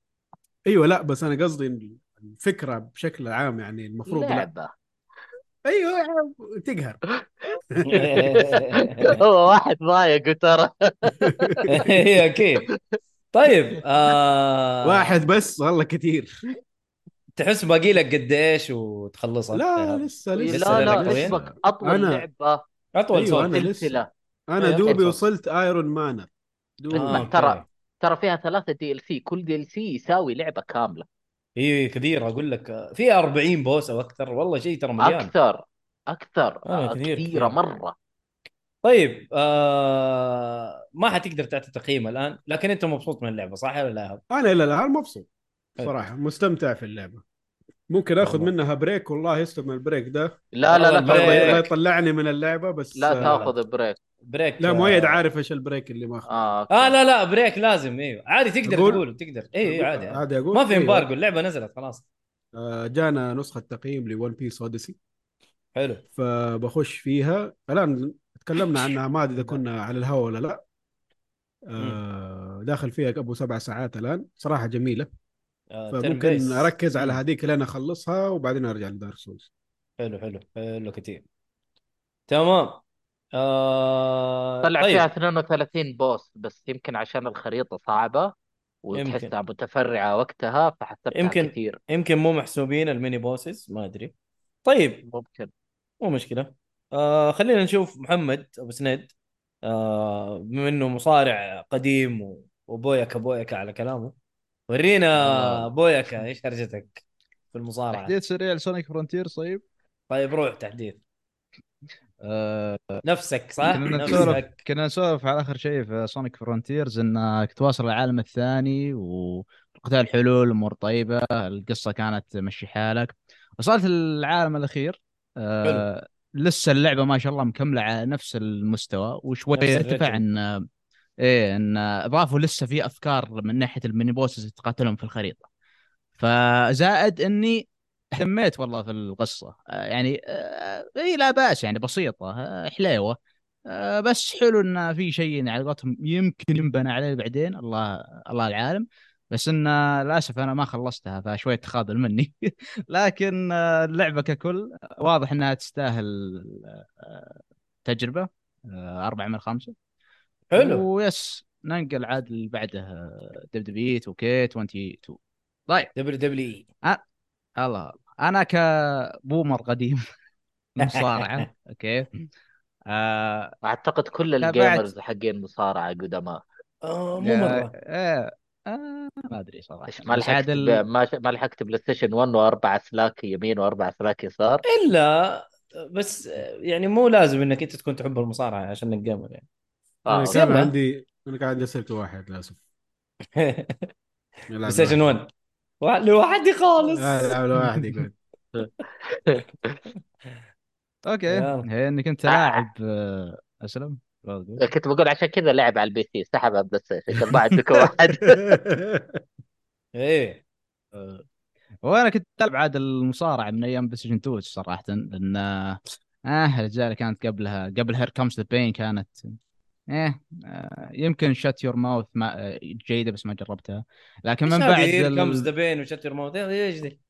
أيوه لا بس أنا قصدي الفكرة بشكل عام يعني المفروض لا. لعبة. أيوه تقهر. هو واحد ضايق ترى. هي أكيد. طيب آه واحد بس والله كثير. تحس باقي لك قد إيش وتخلصها لا لسه لسه. لسه لا لا؟ اسمك أطول أنا- لعبة. أطول أيوة، أنا لسه. سلسلة أنا دوبي. وصلت Iron Manor دوبي آه، ترى. ترى فيها ثلاثة دي ال سي كل دي ال سي يساوي لعبة كاملة. هي كثير أقول لك فيها 40 boss أو أكثر والله شيء ترى مليان أكثر أكثر آه، كثير، كثيرة كثير. مرة طيب آه ما حتقدر تعطي تقييم الآن لكن أنت مبسوط من اللعبة صح ولا لا؟ أنا إلى الآن مبسوط. صراحة مستمتع في اللعبة ممكن آخذ والله. منها break والله يستلم ال break ده لا لا لا. لا بريك يطلعني من اللعبة بس لا آه، تاخذ break break. لا آه، مؤيد عارف إيش ال break اللي ماخذ. آه okay. آه لا لا break لازم إيوه. عادي تقدر أقول؟ تقول تقدر. اي اي عادي, عادي. أقول؟ ما في. embargo اللعبة نزلت خلاص. آه، جانا نسخة تقييم ل One Piece Odyssey حلو. فبخش فيها. الآن تكلمنا عنها ما أدري إذا كنا على الهواء ولا لا. آه، داخل فيها ابو سبع ساعات الآن. صراحة جميلة. آه فممكن. أركز على. هذيك لين أخلصها وبعدين أرجع ل Dark Souls. حلو حلو. حلو كثير تمام. آه طلع طيب. فيها 32 boss بس يمكن عشان الخريطة صعبة وتحسها متفرعه وقتها فحسبتها يمكن- كثير. يمكن مو محسوبين ال mini bosses ما أدري. طيب. ممكن. مو مشكلة. آه خلينا نشوف محمد أبو سند. آه بما إنه مصارع قديم و- وبويكا بويكا على كلامه ورينا والله. بويكا إيش هرجتك في المصارعة؟ تحديث سريع ل Sonic Frontier طيب طيب روح تحديث. نفسك صح؟ كنا نسولف نفسك. كنا نسولف على آخر شيء في Sonic Frontiers انك تواصل العالم الثاني وقتال حلول امور طيبة القصة كانت مشي حالك. وصلت العالم الأخير. آه لسه اللعبة ما شاء الله مكملة على نفس المستوى وشوي نفس ارتفع. إن إيه إن اضافوا لسه في أفكار من ناحية ال mini bosses تقاتلهم في الخريطة. فزائد إني اهتميت والله في القصة. آه، يعني آه، إي لا بأس يعني بسيطة آه، حليوة. آه، بس حلو إن في شيء يعني على قولتهم يمكن ينبنى عليه بعدين الله الله العالم. بس إن آه، للأسف أنا ما خلصتها فشويه تخاذل مني. لكن آه، اللعبة ككل آه، واضح إنها تستاهل آه، تجربة آه، أربعة من خمسة. حلو. و yes ننقل عاد اللي بعده آه، دب دبي 2 كي 22 طيب. WW الله. أنا ك boomer قديم مصارعة أوكي. آه أعتقد كل ال gamers حقين مصارعة قدماء. آه مو مرة. آه آه ما أدري صراحة. ما لحقت ال- ب- ما ما لحقت PlayStation 1 واربع اسلاك يمين واربع اسلاك يسار؟ إلا بس يعني مو لازم إنك أنت تكون تحب المصارعة عشان إنك gamer يعني. آه، أنا. كان. عندي أنا كان عندي سلك واحد للاسف PlayStation 1 وا- لوحدي خالص. لا لا يقول أوكي يلا. هي اني كنت لاعب آه اسلم. كنت بقول عشان كذا لعب على ال PC سحب على ال PlayStation. عشان ما عندك واحد. إيه. آه، وأنا كنت العب عاد المصارعة من أيام PlayStation 2 صراحة لأن آه الرجال كانت قبلها قبل Here Comes the Pain كانت إيه آه، يمكن Shut Your Mouth ما آه، جيدة بس ما جربتها لكن من بعد Comes the Pain و Shut Your Mouth إيش ذي؟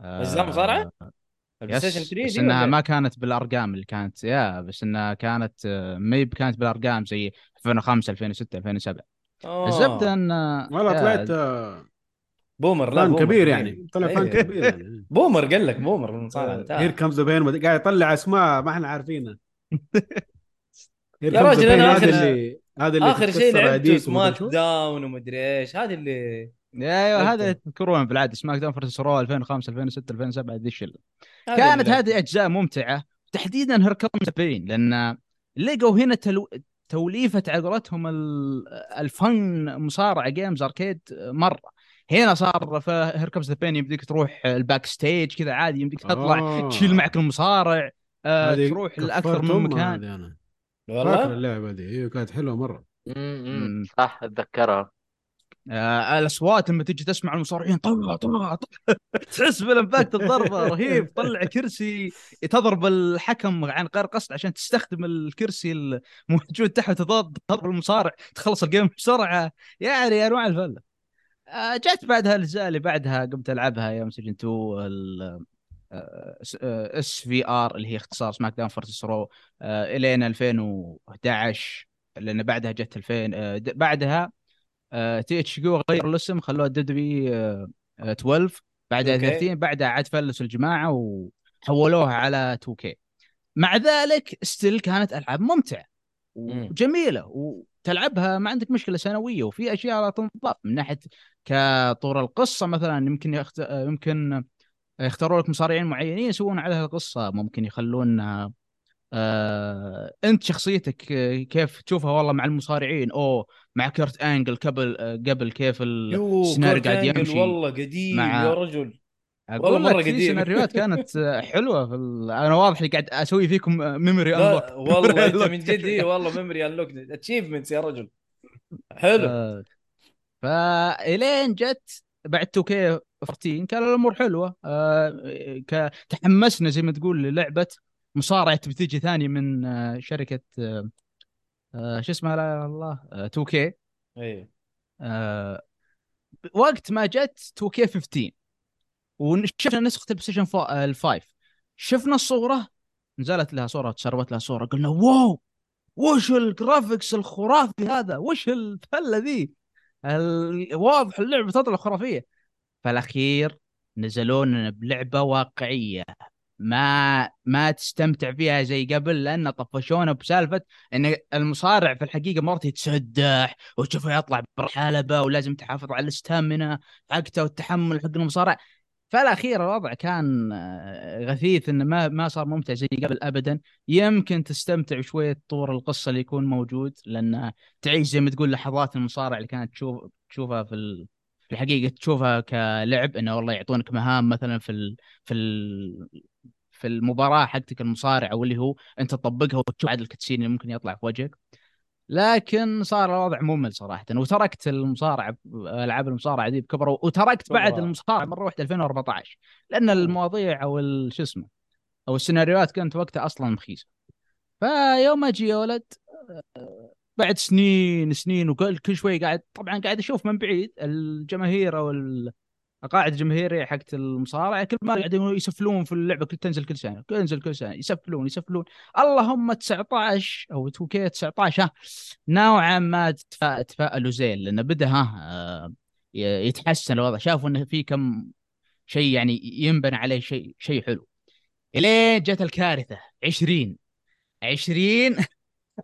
آه، PlayStation 3 بس إنها ما إيه؟ كانت بالأرقام اللي كانت يا بس إنها كانت آه، ما كانت بالأرقام زي 2005 2006 2007 آه. الزبدة إن والله طلعت آه، boomer لا fan boomer كبير يعني طلع fan إيه. كبير يعني boomer قال لك boomer بالمصارعه Here انتهى Comes Pain قاعد يطلع أسماء ما إحنا عارفينها يا راجل آخر- هذا اللي هذا اللي آخر شيء لعبته سماك. Down ومدري إيش هذا اللي يا أيوه. هذا تذكرون بالعاده SmackDown versus Raw 2005 2006 2007 ذي الشله كانت هذه أجزاء ممتعة تحديدا Here Comes Pain لأن لقوا هنا تلو... توليفة على قولتهم ال- الفن مصارعه games arcade مرة هنا صار في Here Comes Pain يمديك تروح ال backstage كذا عادي يمديك تطلع آه. تشيل معك المصارع آه تروح لأكثر من مكان أنا. فاكر والله اللعبة دي؟ أيوه كانت حلوة مرة. م- م. صح أتذكرها. آه الأصوات لما تجي تسمع المصارعين طلع طلع طلع. تحس بال impact الضربة رهيب. طلع كرسي تضرب الحكم عن غير قصد عشان تستخدم الكرسي الموجود تحت تضرب تضرب المصارع تخلص ال game بسرعة. يعني انواع الفله آه جت بعدها الأجزاء اللي بعدها قمت ألعبها PlayStation 2 ال SVR اللي هي اختصار SmackDown versus Raw آه الين 2011 لأن بعدها جت 2000 آه بعدها THQ غيروا الاسم خلوها WWE 12 بعدها أوكي. 13 بعدها عاد فلسوا الجماعة وحولوها على 2K مع ذلك still كانت ألعاب ممتعة مم. وجميلة و... تلعبها ما عندك مشكلة سنوية وفي أشياء لا تنضاف من ناحية كطور القصة مثلا يمكن يخت... يمكن يختاروا لك مصارعين معينين يسوون عليها القصة. ممكن يخلون آه... انت شخصيتك آه، كيف تشوفها والله مع المصارعين؟ أو مع Kurt Angle قبل آه، قبل كيف يو السيناريو قاعد يمشي والله قديم مع- يا رجل. والله في قديم. سيناريوهات كانت آه، حلوة في ال... أنا واضح قاعد أسوي فيكم memory لا والله أنت. من جد والله memory unlock achievements يا رجل. حلو. آه، فإلين جت بعد 2K14 كان الأمور حلوة. آه، تحمسنا زي ما تقول للعبة. مصارعة بتيجي ثاني من آه، شركة آه، آه، شو اسمها؟ لا الله. 2K إيه. وقت ما جت 2K15 وشفنا نسخة ال PlayStation 5 شفنا الصورة. نزلت لها صورة تسربت لها صورة. قلنا واو! وش الجرافيكس الخرافي هذا؟ وش الفلة ذي؟ واضح اللعبة تطلع خرافية. فالاخير نزلوا لنا بلعبة واقعية ما ما تستمتع فيها زي قبل لأن طفشونا بسالفة إن المصارع في الحقيقة مرات يتسدح وتشوفه يطلع بالحلبة ولازم تحافظ على الاستامنه حقته والتحمل حق المصارع فالاخير الوضع كان آه، غثيث إنه ما ما صار ممتع زي قبل ابدا يمكن تستمتع بشويه طور القصة اللي يكون موجود لأن تعيش زي ما تقول لحظات المصارع اللي كانت تشوف تشوفها في. في الحقيقة تشوفها كلعب إنه والله يعطونك مهام مثلا في ال... في ال... في المباراة حقتك المصارع أو اللي هو أنت تطبقها وتشوف عاد الكتسين اللي ممكن يطلع في وجهك. لكن صار الوضع ممل صراحة. وتركت المصارعة ألعاب المصارعة دي بكبره وتركت بعد. المصارعة مرة واحدة 2014 لأن المواضيع أو شو اسمه أو السيناريوهات كانت وقتها أصلا مخيسه فيوم أجي يا ولد بعد سنين سنين وكل كل شوي قاعد طبعا قاعد أشوف من بعيد الجماهير أو ال- القاعده الجماهيريه حقت المصارعة. كل ما قاعدين يسفلون في اللعبة كل تنزل كل سنة تنزل كل سنة يسفلون يسفلون. اللهم 19 أو 2 كي 19 ها نوعا ما تفا- تفائلوا زين لأنه بدأ ها آه، يتحسن الوضع. شافوا انه في كم شيء يعني ينبنى عليه شيء شيء حلو. إلين جت الكارثة. 20 20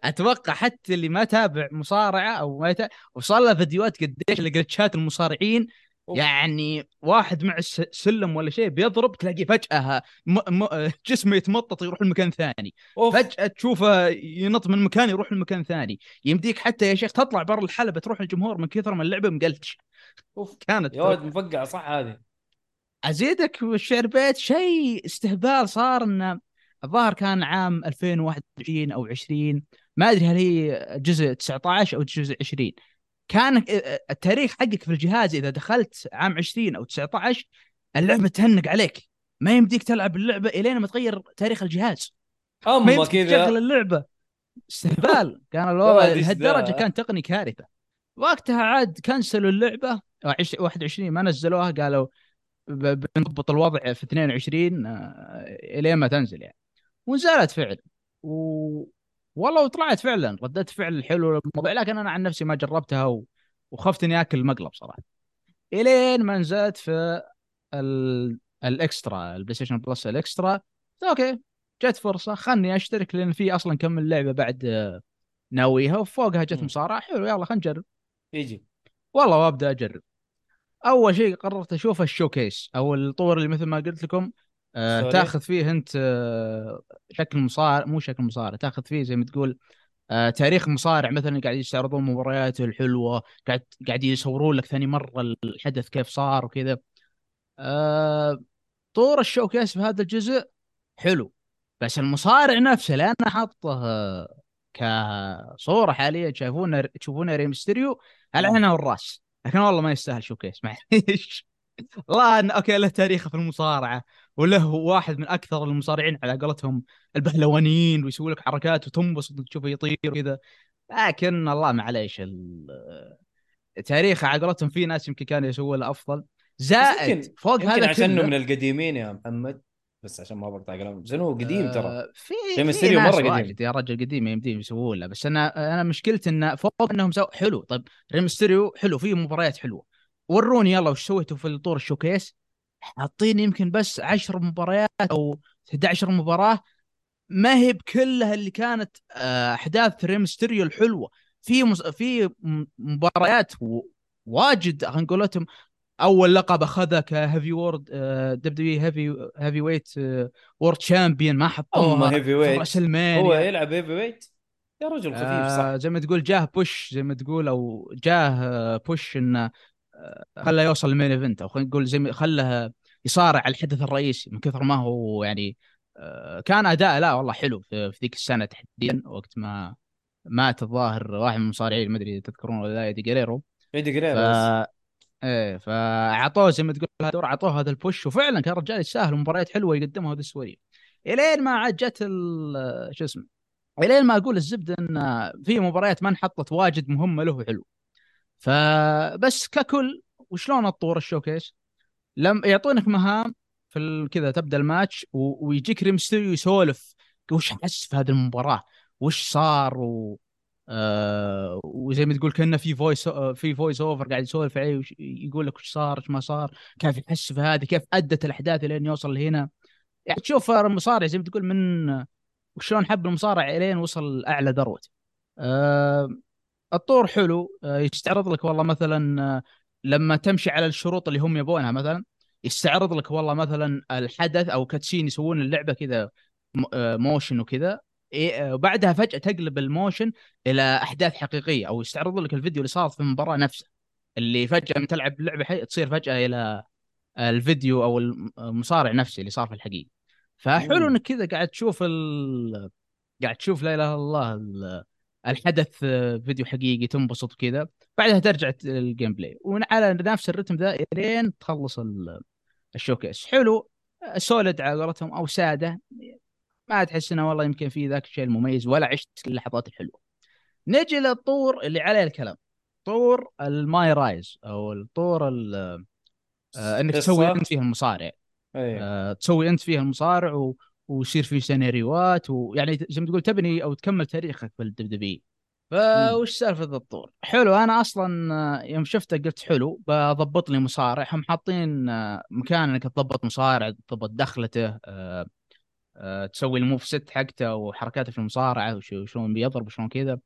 أتوقع حتى اللي ما تابع مصارعة أو ما يتابع وصل له فيديوهات قديش الجلتشات المصارعين أوف. يعني واحد مع سلم ولا شيء بيضرب تلاقيه فجأة م... م... جسمه يتمطط يروح لمكان ثاني. أوف. فجأة تشوفه ينط من مكان يروح لمكان ثاني. يمديك حتى يا شيخ تطلع برا الحلبة تروح الجمهور من كثر ما اللعبة مقلتش أوف. كانت يا ولد مفقعة صح هذه. أزيدك بالشعر بيت شيء استهبال صار إنه الظاهر كان عام 2021 أو 20 ما أدري هل هي جزء 19 أو جزء 20 كان التاريخ حقك في الجهاز إذا دخلت عام 20 أو 19 اللعبة تهنق عليك. ما يمديك تلعب اللعبة إلين ما تغير تاريخ الجهاز. ما اما يمديك تشغل كذا اللعبة. استهبال. كان الوضع لهالدرجه. كان تقني كارثة. وقتها عاد كنسلوا اللعبة. عش- 21 ما نزلوها قالوا بنضبط الوضع في 22 آه، إلين ما تنزل يعني. ونزلت فعلا. و... والله وطلعت فعلا ردت فعل حلو للموضوع لكن أنا عن نفسي ما جربتها و... وخفت إني آكل مقلب صراحة. إلين ما نزلت في ال... ال extra ال PlayStation Plus ال extra okay جت فرصة خلني أشترك لأن في أصلا كم من لعبة بعد ناويها وفوقها جت. مصارعة حلو يلا خلينا نجرب. يجي. والله وأبدأ أجرب. أول شيء قررت أشوف الشوكيس أو الطور اللي مثل ما قلت لكم آه. تاخذ فيه انت آه شكل مصارع مو شكل مصارع تاخذ فيه زي ما تقول آه تاريخ مصارع مثلا قاعد يستعرضون مبارياته الحلوة قاعد قاعد يصورون لك ثاني مرة الحدث كيف صار وكذا. آه طور الشوكيس في هذا الجزء حلو. بس المصارع نفسه لأنه حاطه آه، كصورة حاليا تشوفونه تشوفونه Rey Mysterio العين والراس لكن والله ما يستاهل showcase معليش. والله okay له تاريخه في المصارعة. وله واحد من أكثر المصارعين على قولتهم البهلوانيين ويسوي لك حركات وتنبسط تشوفه يطير وكذا. لكن الله معليش تاريخه على قولتهم في ناس يمكن كانوا يسووا له أفضل. زائد يمكن- فوق يمكن هذا عشانه كله من القديمين يا محمد. بس عشان ما بقطع كلام زين هو قديم ترى. آه، في زي في مرة قديم. يا رجل قديم يمديهم يسوون له. بس أنا أنا مشكلتي انه فوق إنهم سو حلو. طيب Rey Mysterio حلو فيه مباريات حلوة. وروني يلا وش سويتوا في الطور ال showcase؟ حاطين يمكن بس 10 مباريات أو 11 مباراة ما هي بكلها اللي كانت آه، أحداث Rey Mysterio الحلوة. في مس... في مباريات و... واجد خلينا نقول أول لقب أخذه ك heavy world W heavy heavyweight world champion ما هم حطوها heavy في weight هو يلعب heavyweight يا رجل خفيف صح. آه زي ما تقول جاه push زي ما تقول أو جاه آه، push إنه خله يوصل ال main event أو خلينا نقول زي ما خله يصارع على الحدث الرئيسي من كثر ما هو يعني آه، كان أداء لا والله حلو في ذيك السنة تحديدا وقت ما مات الظاهر واحد من المصارعين ما أدري تذكرون ولا لا Eddie Guerrero. Eddie ف Guerrero بس. إيه فأعطوه زي ما تقول هذا الدور أعطوه هذا ال push وفعلا كان رجال يستاهل مباريات حلوة يقدمها هذا السواليف إلين ما عاد جت ال- شو اسمه إلين ما أقول الزبدة إن في مباريات ما انحطت واجد مهمة له حلو فبس ككل وشلون الطور ال showcase؟ لم يعطونك مهام في كذا تبدأ الماتش و... ويجيك Rey Mysterio يسولف وش حس في هذه المباراة؟ وش صار؟ و... آه وزي ما تقول كأنه في voice في voice over قاعد يسولف عليه. يقول لك وش صار وش ما صار كيف يحس في هذه كيف أدت الأحداث لين يوصل لهنا؟ يعني تشوف المصارع زي ما تقول من وشلون حب المصارع إلين وصل اعلى ذروته آه الطور حلو آه يستعرض لك والله مثلا آه لما تمشي على الشروط اللي هم يبونها مثلا يستعرض لك والله مثلا الحدث أو cutscene يسوون اللعبة كذا م- آه، motion وكذا إيه، وبعدها فجأة تقلب ال motion إلى أحداث حقيقية أو يستعرض لك الفيديو اللي صار في المباراة نفسها اللي فجأة من تلعب لعبه حي تصير فجأة إلى الفيديو أو المصارع نفسه اللي صار في الحقيقة فحلو. إنك كذا قاعد تشوف ال... قاعد تشوف لا إله إلا الله ال- الحدث آه، فيديو حقيقي تنبسط كذا بعدها ترجع ال gameplay وعلى نفس الرتم ذا لين تخلص ال- ال showcase. حلو. solid على قولتهم أو سادة. ما تحس إنه والله يمكن في ذاك الشيء المميز ولا عشت اللحظات الحلوة. نجي للطور اللي عليه الكلام. طور ال MyRise أو الطور ال- آه، إنك تسوي. أنت فيه المصارع. إيه. آه، تسوي أنت فيها المصارع و... ويصير في سيناريوهات ويعني زي ما تقول تبني أو تكمل تاريخك في الدب فوش سالفة الطور؟ حلو أنا أصلا آه، يوم شفته قلت حلو بضبط لي مصارع. هم حاطين آه، مكان إنك تضبط مصارع تضبط دخلته آه، آه، تسوي ال move set حقته وحركاته في المصارعة وش- وشلون بيضرب وشلون كذا.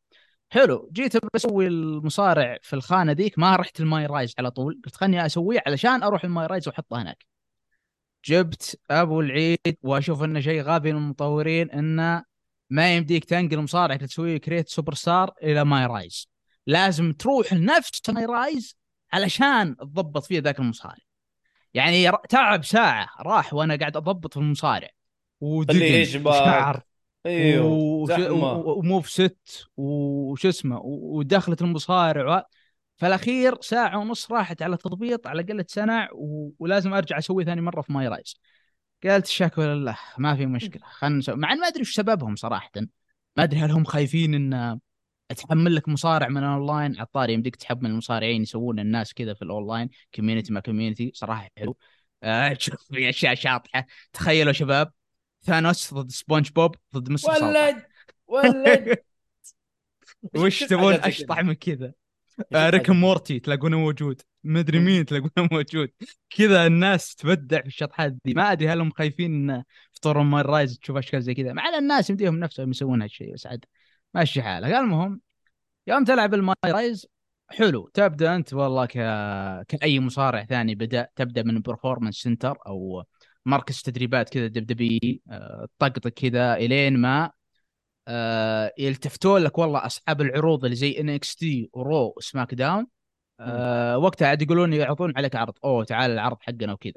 حلو جيت بسوي المصارع في الخانة ذيك ما رحت ال MyRise على طول. قلت خلني اسويه علشان أروح ال MyRise واحطه هناك. جبت أبو العيد وأشوف إنه شيء غبي من المطورين إنه ما يمديك تنقل مصارعك تسوي create superstar إلى MyRise لازم تروح لنفس MyRise علشان تضبط فيه ذاك المصارع. يعني تعب ساعة راح وأنا قاعد أضبط في المصارع. ودقن. وشعر. أيوه و move set وش اسمه؟ و- ودخلة المصارع. فالأخير ساعة ونص راحت على تضبيط على قلة سنع و... ولازم أرجع اسويه ثاني مرة في MyRise. قلت الشكوى لله ما في مشكلة خلنا نسوي. مع ما أدري وش سببهم صراحة. ما أدري هل هم خايفين إن تحمل لك مصارع من الأونلاين. على الطاري يمديك تحمل المصارعين يسوون الناس كذا في ال online. community مع community صراحة حلو. آه تشوف في أشياء شاطحة. تخيلوا شباب ثانوس ضد سبونج بوب ضد Mr. ولد ولد. وش تبون؟ أشطح. من كذا. ريك. مورتي تلاقونه موجود. مدري مين تلاقونه موجود. كذا الناس تبدع في الشطحات دي. ما أدري هل هم خايفين إن في طور MyRise تشوف أشكال زي كذا. مع إن الناس يمديهم نفسهم يسوون هالشيء بس عاد ماشي حالك. المهم يوم تلعب ال MyRise حلو. تبدأ أنت والله ك... كأي مصارع ثاني بدأ تبدأ من performance center أو مركز تدريبات كذا دب دبي آه، طقطق كذا إلين ما آه، يلتفتون لك والله اصحاب العروض اللي زي NXT و Raw و SmackDown آه، وقتها عاد يقولون يعرضون عليك عرض أوه تعال العرض حقنا وكذا.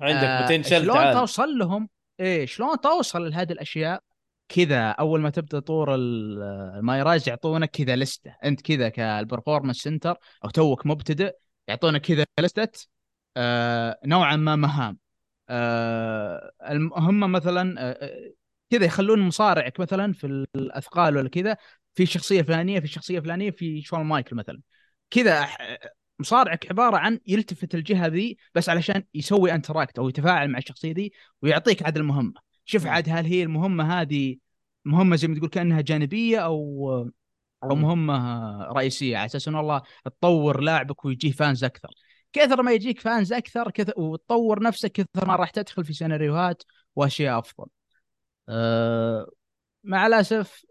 عندك آه، potential شلون تعال. توصل لهم؟ إيه شلون توصل لهذه الأشياء؟ كذا أول ما تبدأ طور ال- ال MyRise يعطونك كذا لسته أنت كذا ك ال Performance Center أو توك مبتدئ يعطونك كذا لسته آه نوعا ما مهام. آه هم مثلا آه، آه، كذا يخلون مصارعك مثلا في الأثقال ولا كذا في شخصية فلانية في شخصية فلانية في شون مايكل مثلا. كذا مصارعك عبارة عن يلتفت الجهة ذي بس علشان يسوي interact أو يتفاعل مع الشخصية ذي ويعطيك عاد المهمه شوف عاد هل هي المهمة هذه مهمة زي ما تقول كأنها جانبية أو أو مهمة رئيسية على أساس انه والله تطور لاعبك ويجيه fans أكثر. كثر ما يجيك fans أكثر كثر وتطور نفسك كثر ما راح تدخل في سيناريوهات وأشياء أفضل. أه مع الأسف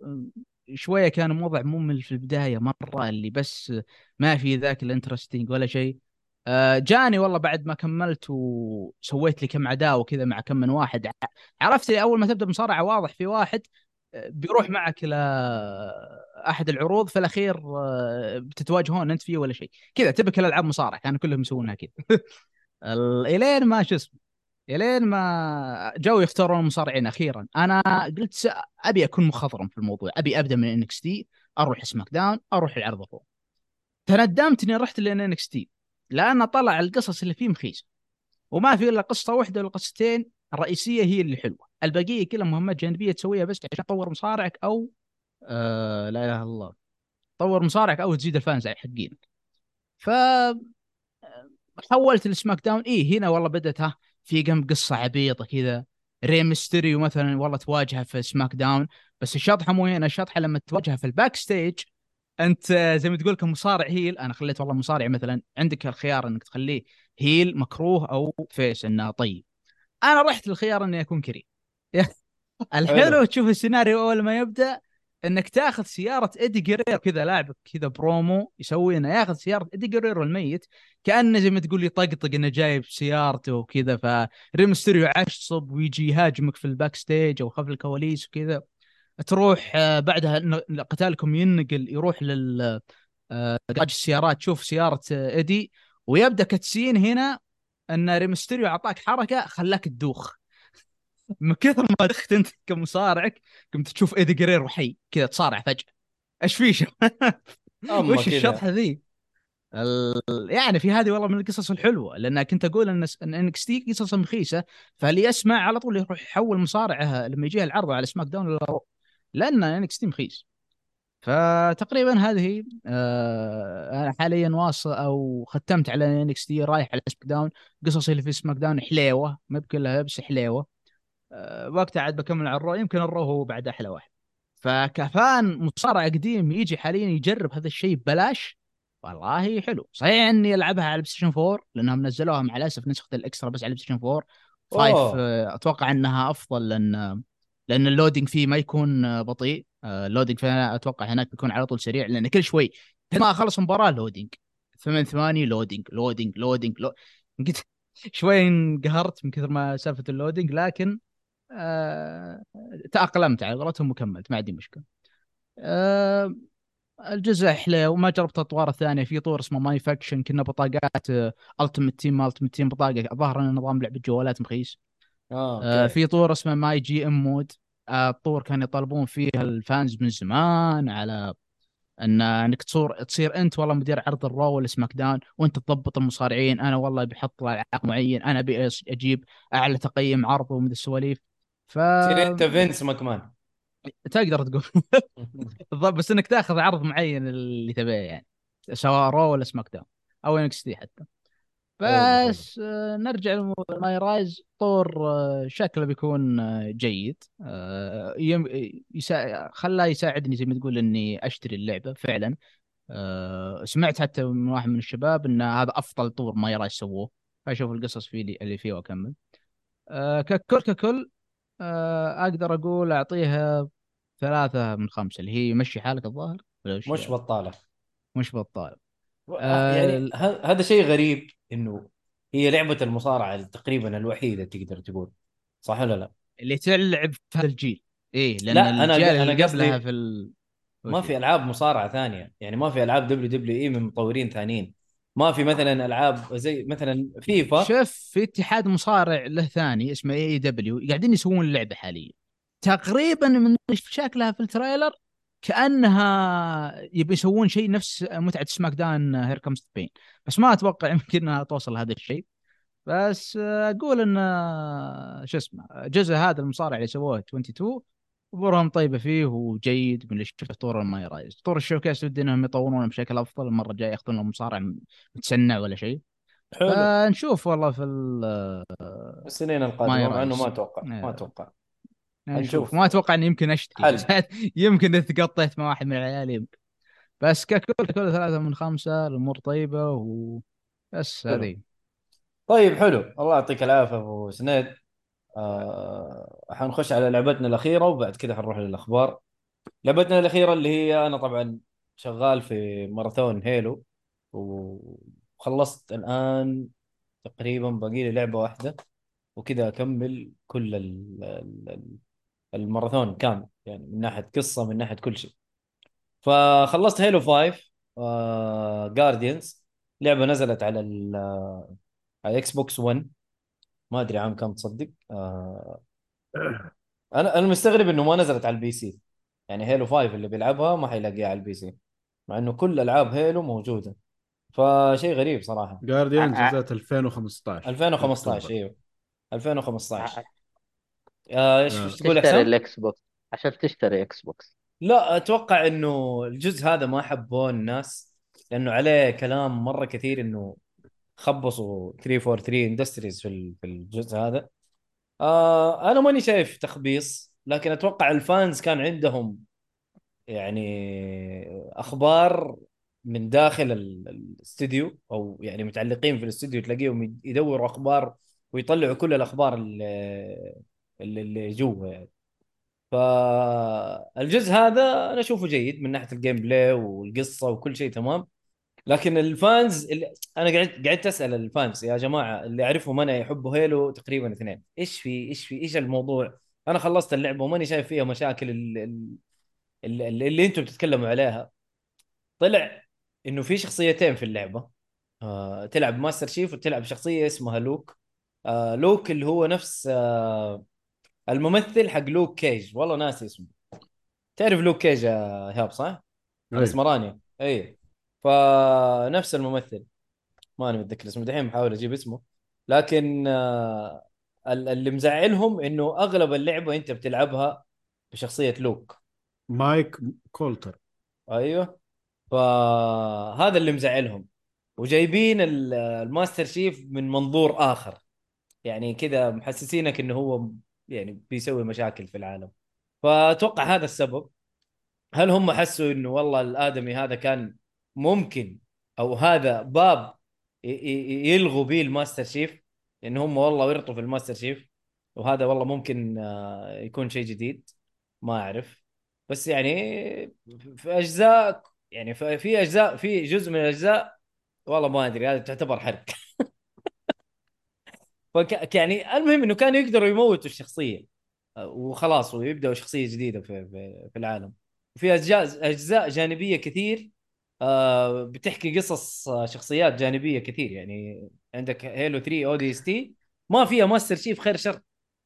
شوية كان موضع ممل في البداية مرة اللي بس ما في ذاك الانترستنج ولا شيء. آه، جاني والله بعد ما كملت وسويت لي كم عداوة كذا مع كم من واحد. عرفت أول ما تبدأ مصارعة واضح في واحد آه، بيروح معك إلى أحد العروض في الأخير آه، بتتواجهون أنت فيه ولا شيء. كذا تبك الالعاب مصارعة كانوا كلهم يسوونها كذا. ال- إلين ما شو اسمه الين ما جو يختارون المصارعين أخيرا. أنا قلت أبي أكون مخضرم في الموضوع. أبي أبدأ من NXT أروح SmackDown أروح العرض فوق تندمت اني رحت لأن NXT. لأن طلع القصص اللي فيه مخيسة. وما في إلا قصة واحدة ولا قصتين الرئيسية هي اللي حلوة. البقية كلها مهمات جانبية تسويها بس عشان تطور مصارعك أو آه لا إله إلا الله. تطور مصارعك أو تزيد ال fans حقين. ف حولت ل SmackDown إيه هنا والله بدت ها في كم قصة عبيطة كذا. ري ميستيريو مثلا والله تواجهه في SmackDown بس الشطحة مو هنا. الشطحة لما تواجهه في ال backstage أنت زي ما تقول كمصارع heel أنا خليت والله مصارع مثلا. عندك الخيار إنك تخليه heel مكروه أو face إنه طيب. أنا رحت للخيار إني أكون كريم الحلو حلو. تشوف السيناريو أول ما يبدأ إنك تاخذ سيارة ايدي جريرو كذا لاعب كذا برومو يسوي إنه ياخذ سيارة ايدي جريرو الميت كانه زي ما تقول يطقطق إنه جايب سيارته وكذا فري ميستيريو عصب ويجي يهاجمك في ال backstage أو خلف الكواليس وكذا. تروح آه، بعدها قتالكم ينقل يروح لل آه، السيارات تشوف سيارة آه، ايدي ويبدأ cutscene هنا إن ري ميستيريو أعطاك حركة خلاك تدوخ. من كثر ما دخت انت كمصارعك قمت تشوف إيدي جريرو حي كذا تصارع فجأة. إيش في وش. الشطحه ذي؟ ال... يعني في هذه والله من القصص الحلوة لأن كنت أقول إن إن NXT قصص مخيسة فاللي يسمع على طول يروح يحول مصارعه لما يجيه العرض على SmackDown ولا Raw لأن NXT مخيس. فتقريبا هذه آه أنا حاليا واصل أو ختمت على NXT رايح على SmackDown. قصصي اللي في SmackDown حليوة مب كلها بس حليوة. وقتها عاد بكمل على ال Raw يمكن ال Raw هو بعد أحلى واحد. فك fan مصارع قديم يجي حاليا يجرب هذا الشيء ببلاش والله حلو. صحيح إني ألعبها على PlayStation 4 لأنهم نزلوها مع الأسف نسخة ال Extra بس على PlayStation 4 5 أوه. آه، أتوقع إنها أفضل لأن لأن ال loading فيه ما يكون آه، بطيء. آه، ال loading فيها أتوقع هناك بيكون على طول سريع لأن كل شوي ما اخلص مباراة loading. ثمان ثواني loading loading loading لو... قلت شوي انقهرت من كثر ما سالفة ال loading لكن آه... تأقلمت على قولتهم وكملت ما عندي مشكلة. آه... الجزء حلو وما جربت الأطوار الثانية في طور اسمه MyFaction كنه بطاقات Ultimate Team Ultimate Team بطاقة ظهر انه نظام لعبة جوالات مخيس. آه أوكي. في طور اسمه MyGM mode. آه الطور كانوا يطالبون فيه ال fans من زمان على ان إنك تصور تصير أنت والله مدير عرض ال Raw ولا SmackDown وأنت تضبط المصارعين. أنا والله بحط لاعب معين أنا أبي أجيب أعلى تقييم عرض ومن السواليف. ف انت فينس ماكمان تقدر تقول. بالضبط بس إنك تأخذ عرض معين اللي تبيه يعني. سواء Raw ولا SmackDown. أو NXT حتى. بس آه، نرجع ل MyRise. طور آه، شكله بيكون آه، جيد. يسا... خلاه يساعدني زي ما تقول إني أشتري اللعبة فعلا. سمعت حتى من واحد من الشباب إن هذا أفضل طور MyRise سووه. فاشوف القصص فيه اللي- فيه وأكمل. ككل ككل أقدر أقول أعطيها ثلاثة من خمسة اللي هي مشي حالك الظاهر مش بطالة. مش بطال آه يعني ه- هذا شيء غريب إنه هي لعبة المصارعة تقريبا الوحيدة تقدر تقول صح ولا لا؟ اللي تلعب في هذا الجيل. إيه لأن لا، أنا- الأجيال أنا اللي قبلها في ال... ما في ألعاب مصارعة ثانية يعني ما في ألعاب WWE من مطورين ثانيين. ما في مثلا ألعاب زي مثلا فيفا. شوف في اتحاد مصارع له ثاني اسمه AEW قاعدين يسوون اللعبة حاليا. تقريبا من شكلها في ال trailer كأنها يبي يسوون شيء نفس متعة SmackDown Here Comes Pain بس ما أتوقع يمكن إنها توصل لهذا الشيء. بس أقول إن شو اسمه جزء هذا المصارع اللي سووه 22 امورهم طيبة فيه وجيد من اللي شفت طور ال MyRise طور ال Showcase ودي إنهم يطورونه بشكل أفضل المره الجايه ياخذون لهم مصارع متسنع ولا شيء حلو فنشوف والله في ال- السنين القادمة مع إنه. ما أتوقع ما إيه. أتوقع نشوف نشوف. ما أتوقع إني يمكن أشتري. بس يمكن إذا تقطيت مع واحد من العيال يمكن بس ككل كل ثلاثة من خمسة الأمور طيبة وبس حلو. هذه طيب حلو الله يعطيك العافية أبو سنيد آه حنخش على لعبتنا الأخيرة وبعد كذا حنروح للأخبار. لعبتنا الأخيرة اللي هي أنا طبعا شغال في ماراثون هيلو وخلصت الآن تقريبا باقي لي لعبة واحدة وكذا أكمل كل ال- ال- ال- الماراثون كامل يعني من ناحية قصة من ناحية كل شيء. فخلصت هيلو 5 Guardians لعبة نزلت على ال على Xbox 1 ما أدري عام كم تصدق؟ آه، أنا أنا مستغرب إنه ما نزلت على ال PC. يعني Halo 5 اللي بيلعبها ما حيلاقيها على ال PC مع إنه كل ألعاب Halo موجودة. فشيء غريب صراحة. Guardians ع- ع- نزلت 2015 2015 أكتوبر. إيوه. 2015 ع- آه، إيش آه. إيش تقول تشتري؟ ال Xbox. عشان تشتري Xbox. لا أتوقع إنه الجزء هذا ما حبوه الناس لأنه عليه كلام مرة كثير إنه خبصوا 343 Industries في في الجزء هذا. آه أنا ماني شايف تخبيص لكن أتوقع ال fans كان عندهم يعني أخبار من داخل ال- الاستديو أو يعني متعلقين في الاستديو تلاقيهم يدوروا أخبار ويطلعوا كل الأخبار اللي, اللي جوا يعني. فالجزء هذا أنا أشوفه جيد من ناحية ال gameplay والقصة وكل شيء تمام. لكن ال fans اللي أنا قعدت قعدت أسأل ال fans يا جماعة اللي اعرفهم أنا يحبوا Halo تقريبا اثنين إيش في إيش في إيش الموضوع؟ أنا خلصت اللعبة وماني شايف فيها مشاكل ال- ال- اللي, اللي, اللي أنتم بتتكلموا عليها. طلع إنه في شخصيتين في اللعبة. آه تلعب Master Chief وتلعب شخصية اسمها Locke. آه Locke اللي هو نفس آه الممثل حق Luke Cage. والله ناسي اسمه. تعرف Luke Cage يا إيهاب صح؟ أي. الأسمراني. اي فنفس الممثل. ماني متذكر اسمه دحين بحاول أجيب اسمه. لكن آه ال- اللي مزعلهم إنه أغلب اللعبة أنت بتلعبها بشخصية Locke. Mike Colter. أيوه. فهذا اللي مزعلهم. وجايبين ال- ال Master Chief من منظور آخر. يعني كذا محسسينك إنه هو يعني بيسوي مشاكل في العالم. فأتوقع هذا السبب. هل هم حسوا إنه والله الآدمي هذا كان ممكن أو هذا باب يلغوا به ال Master Chief ان هم والله ورطوا في ال Master Chief وهذا والله ممكن آه، يكون شيء جديد ما أعرف. بس يعني في أجزاء يعني في أجزاء في جزء من الأجزاء والله ما أدري هذا تعتبر حرق. فك يعني المهم إنه كانوا يقدروا يموتوا الشخصية آه، وخلاص ويبدأوا شخصية جديدة في في, في العالم. وفي أجزاء أجزاء جانبية كثير بتحكي قصص آه، شخصيات جانبية كثير. يعني عندك هيلو 3 أو دي اس تي ما فيها ماستر شيف خير شر.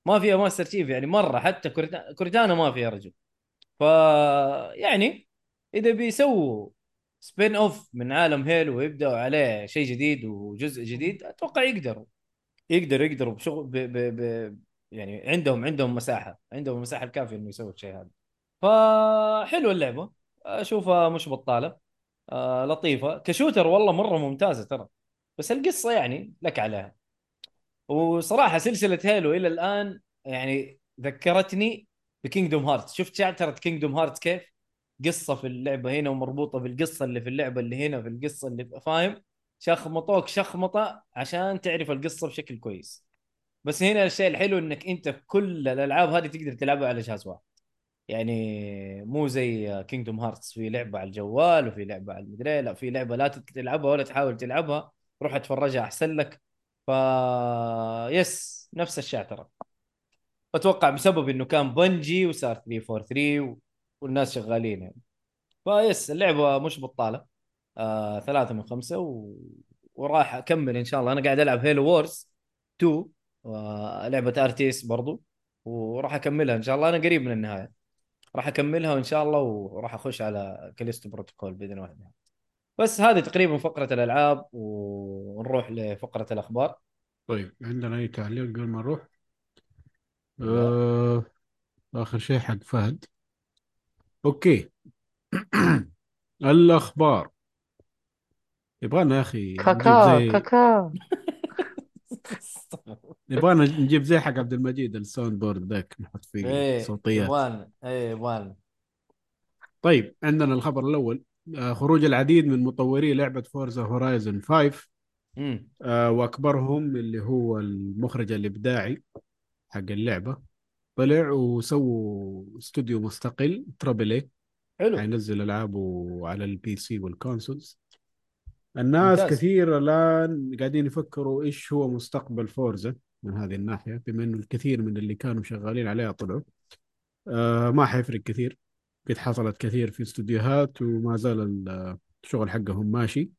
ما فيها ماستر شيف يعني مرة حتى كورتا- كورتانا ما فيها رجل. ف يعني إذا بيسووا spin off من عالم Halo ويبدأوا عليه شيء جديد وجزء جديد أتوقع يقدروا. يقدروا يقدروا بشغل ب... ب... ب... يعني عندهم عندهم مساحة عندهم المساحه الكافية إنه يسووا الشيء هذا. فحلوة اللعبة. أشوفها مش بطالة. آه لطيفة. ك shooter والله مرة ممتازة ترى. بس القصة يعني لك عليها. وصراحة سلسلة Halo إلى الآن يعني ذكرتني ب Kingdom Hearts شفت شعترة Kingdom Hearts كيف؟ قصة في اللعبة هنا ومربوطة بالقصة اللي في اللعبة اللي هنا في القصة اللي فاهم؟ شخمطوك شخمطة عشان تعرف القصة بشكل كويس. بس هنا الشيء الحلو إنك أنت كل الألعاب هذه تقدر تلعبها على جهاز واحد. يعني مو زي Kingdom Hearts في لعبة على الجوال وفي لعبة على المدري لا في لعبة لا تلعبها ولا تحاول تلعبها روح اتفرجها أحسن لك. ف yes نفس الشعتره أتوقع بسبب إنه كان Bungie وصار 343 و... والناس شغالين يعني. ف yes اللعبة مش بطالة. آه ثلاثة من خمسة و... وراح أكمل إن شاء الله. أنا قاعد ألعب Halo Wars 2 ولعبة RTS برضو وراح أكملها إن شاء الله. أنا قريب من النهاية. راح أكملها وإن شاء الله وراح أخش على Callisto Protocol بإذن الله. بس هذه تقريبا فقرة الألعاب ونروح لفقرة الأخبار. طيب عندنا أي تعليق قبل ما نروح؟ آه... آخر شيء حق فهد. okay. الأخبار. يبغانا يا أخي كاكا زي كاكا يبغانا نجيب زي حق عبد المجيد ال soundboard ذاك نحط فيه إيه صوتيات. يبغالنا إيه يبغالنا طيب عندنا الخبر الأول. آه، خروج العديد من مطوري لعبة Forza Horizon 5 امم آه، وأكبرهم اللي هو المخرج الإبداعي حق اللعبة. طلع وسووا استوديو مستقل triple A حلو. حينزل ألعابه على ال PC وال consoles الناس ممتاز. كثير الآن قاعدين يفكروا إيش هو مستقبل Forza من هذه الناحية بما إنه الكثير من اللي كانوا شغالين عليها طلعوا. آه ما حيفرق كثير. قد حصلت كثير في استوديوهات وما زال ال- الشغل حقهم ماشي.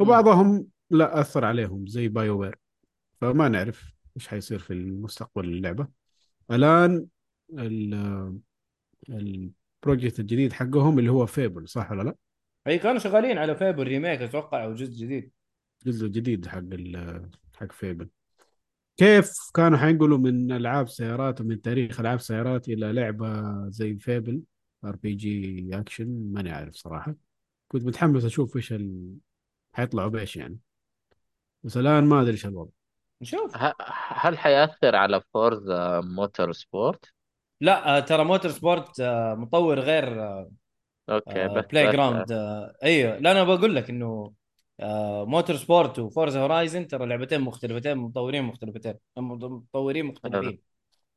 وبعضهم لا أثر عليهم زي BioWare فما نعرف إيش حيصير في المستقبل اللعبه الآن ال- ال project الجديد حقهم اللي هو Fable صح ولا لا؟ اي كانوا شغالين على Fable remake أتوقع أو جزء جديد. جزء جديد حق ال- حق Fable كيف كانوا حينقلوا من ألعاب سيارات ومن تاريخ ألعاب سيارات إلى لعبة زي Fable RPG action ماني عارف صراحة. كنت متحمس أشوف إيش ال... حيطلعوا بإيش يعني. بس الآن ما أدري إيش الوضع. نشوف ه- هل حيأثر على Forza Motorsport؟ لا آه، ترى Motorsport آه، مطور غير okay بس Play بس- Ground أيوه. لا أنا بقول لك إنه آه، Motorsport و Forza Horizon ترى لعبتين مختلفتين مطورين مختلفتين مطورين مختلفين.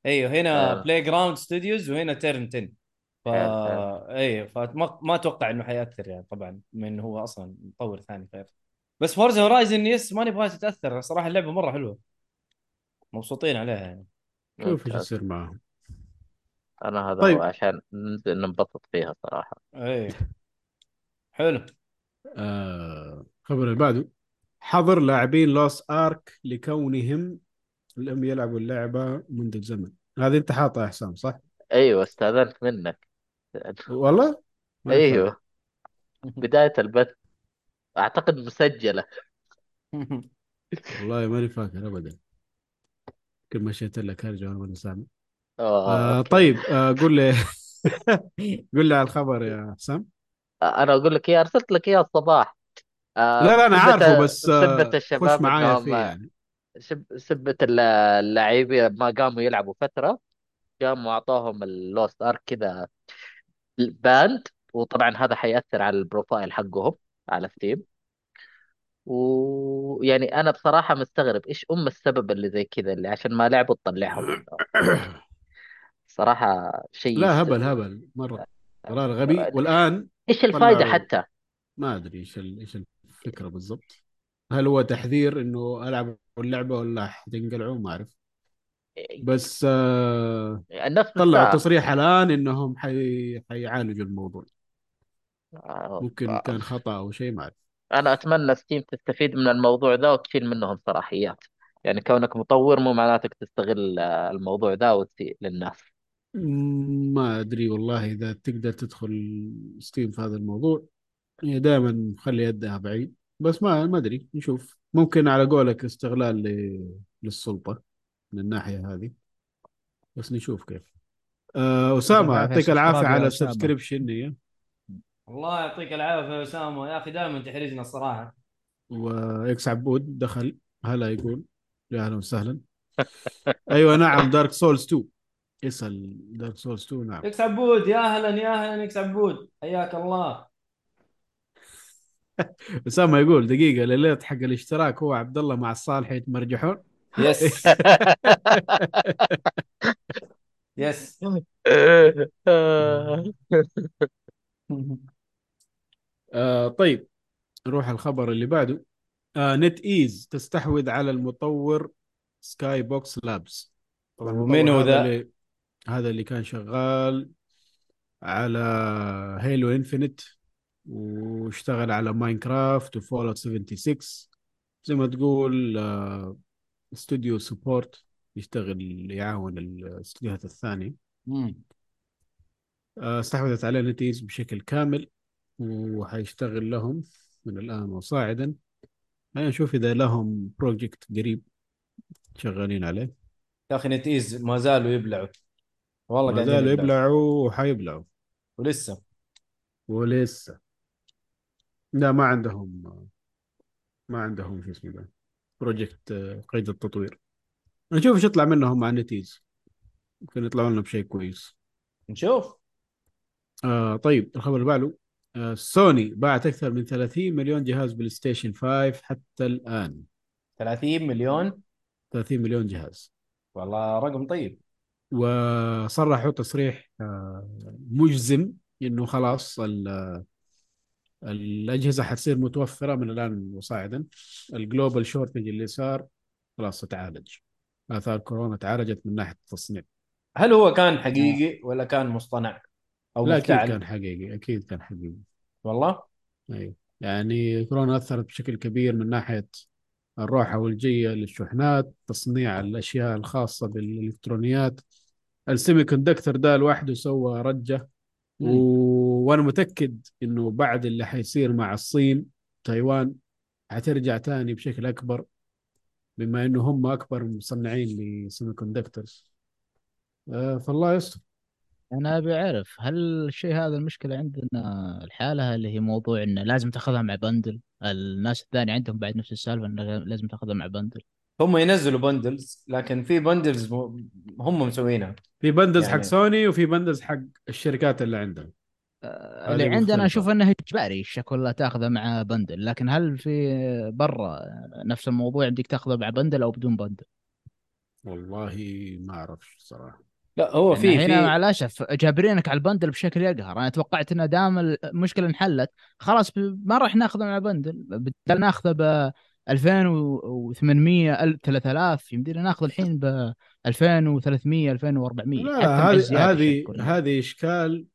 أيوه هنا حلو. Playground Studios وهنا Turn 10 ف حلو، حلو. أيوه فما ما أتوقع إنه حيأثر يعني طبعا من هو أصلا مطور ثاني غير بس Forza Horizon yes ما نبغاها تتأثر صراحة اللعبة مرة حلوة. مبسوطين عليها يعني. شوف إيش. يصير معهم أنا هذا طيب. هو عشان ننزل ننبسط فيها صراحة. إيه. حلو. آه الخبر اللي بعده. حظر لاعبين Lost Ark لكونهم لم يلعبوا اللعبة منذ زمن هذه أنت حاطها يا حسام صح؟ أيوه استأذنت منك. والله؟ ما ينفع. أيوه. بداية البث. أعتقد مسجلة. والله ماني فاكر ابدا. يمكن مشيت لك هرجة وأنا سامع. آه. آه. طيب آه قول لي قول لي على الخبر يا حسام. أنا أقول لك إيه أرسلت لك إياه الصباح. آه، لا لا أنا سبة- عارفه بس سبة آه الشباب خش معايا فيه يعني. سبة الل- اللاعبين ما قاموا يلعبوا فترة. قاموا أعطاهم ال Lost Ark كذا banned. وطبعا هذا حيأثر على ال profile حقهم على Steam ويعني أنا بصراحة مستغرب إيش أم السبب اللي زي كذا اللي عشان ما لعبوا تطلعهم. صراحة شيء لا هبل هبل مرة. قرار غبي. والآن إيش الفائدة طلعوا- حتى؟ ما أدري إيش إيش الفكرة بالضبط. هل هو تحذير إنه ألعب اللعبة ولا حتنقلعوا؟ ما أعرف. بس آه الناس طلعوا. تصريح الآن إنهم حي... حيعالجوا الموضوع. آه، ممكن ف- كان خطأ أو شيء ما أعرف. أنا أتمنى Steam تستفيد من الموضوع ذا وتشيل منهم صلاحيات. يعني كونك مطور مو معناتك تستغل آه، الموضوع ذا وتسيء للناس. ما أدري والله إذا تقدر تدخل Steam في هذا الموضوع. هي دائما خلي يدها بعيد بس ما ما أدري نشوف. ممكن على قولك استغلال ل... للسلطة من الناحية هذه بس نشوف كيف. آه أسامة يعطيك العافية على. ال subscription هي. الله يعطيك العافية يا أسامة. يا أخي دائما تحرجنا الصراحة. و X عبود دخل هلا يقول. يا أهلا وسهلا. أيوه نعم Dark Souls 2 اسأل Dark Souls 2 نعم. X عبود يا أهلا يا أهلا X عبود. حياك الله. أسامة يقول دقيقة الليلة حق الاشتراك هو عبد الله مع الصالح يتمرجحون؟ yes yes آه طيب نروح الخبر اللي بعده. آه NetEase تستحوذ على المطور SkyBox Labs طبعا ومين هو ذا؟ هذا اللي كان شغال على Halo Infinite واشتغل على Minecraft و Fallout 76 زي ما تقول آه استوديو support يشتغل يعاون الاستديوهات الثانية. آه، استحوذت عليه NetEase بشكل كامل وحيشتغل لهم من الآن وصاعدا. خلينا نشوف إذا لهم project قريب شغالين عليه. يا أخي NetEase ما زالوا يبلعوا. والله ما قاعدين زالوا يبلعوا يبلعوا وحيبلعوا. ولسه. ولسه. لا ما عندهم ما عندهم شو اسمه ده project قيد التطوير. نشوف إيش يطلع منهم مع NetEase. ممكن يطلعوا لنا بشيء كويس. نشوف. آه طيب الخبر اللي بعده آه سوني باعت أكثر من 30 مليون جهاز بلاي ستيشن 5 حتى الآن. 30 مليون؟ 30 مليون جهاز. والله رقم طيب. وصرحوا تصريح آه، مجزم إنه خلاص ال- الأجهزة حتصير متوفرة من الآن وصاعدا. ال global shortage اللي صار خلاص تعالج. آثار كورونا تعالجت من ناحية التصنيع. هل هو كان حقيقي ولا كان مصطنع؟ أو لا أكيد كان حقيقي أكيد كان حقيقي. والله؟ أيوه يعني كورونا أثرت بشكل كبير من ناحية الروحة والجية للشحنات تصنيع الأشياء الخاصة بالإلكترونيات السيمي كوندكتور ده لوحده سوى رجة و... وأنا متأكد إنه بعد اللي حيصير مع الصين تايوان حترجع تاني بشكل أكبر بما إنه هم أكبر مصنعين ل semiconductors آه فالله يستر. أنا أبي أعرف هل الشيء هذا المشكلة عندنا الحالة اللي هي موضوع إنه لازم تاخذها مع bundle؟ الناس الثانية عندهم بعد نفس السالفة إنه لازم تاخذها مع bundle. هم ينزلوا bundles لكن في bundles هم مسوينها في bundles يعني- حق سوني وفي bundles حق الشركات اللي عندهم آه، اللي عندنا. أشوف إنه إجباري كلها تأخذه مع بندل لكن هل في برا نفس الموضوع عندك تأخذه مع بندل أو بدون بندل؟ والله ما أعرف صراحة لا هو في هنا مع الاسف جابرينك على البندل بشكل يقهر أنا توقعت إنه دام المشكلة انحلت خلاص ما راح نأخذه مع بندل بدل نأخذه ب 2800 ال- 3000 يمدينا ناخذ الحين ب 2300 2400 لا هذه هذه. هذه إشكال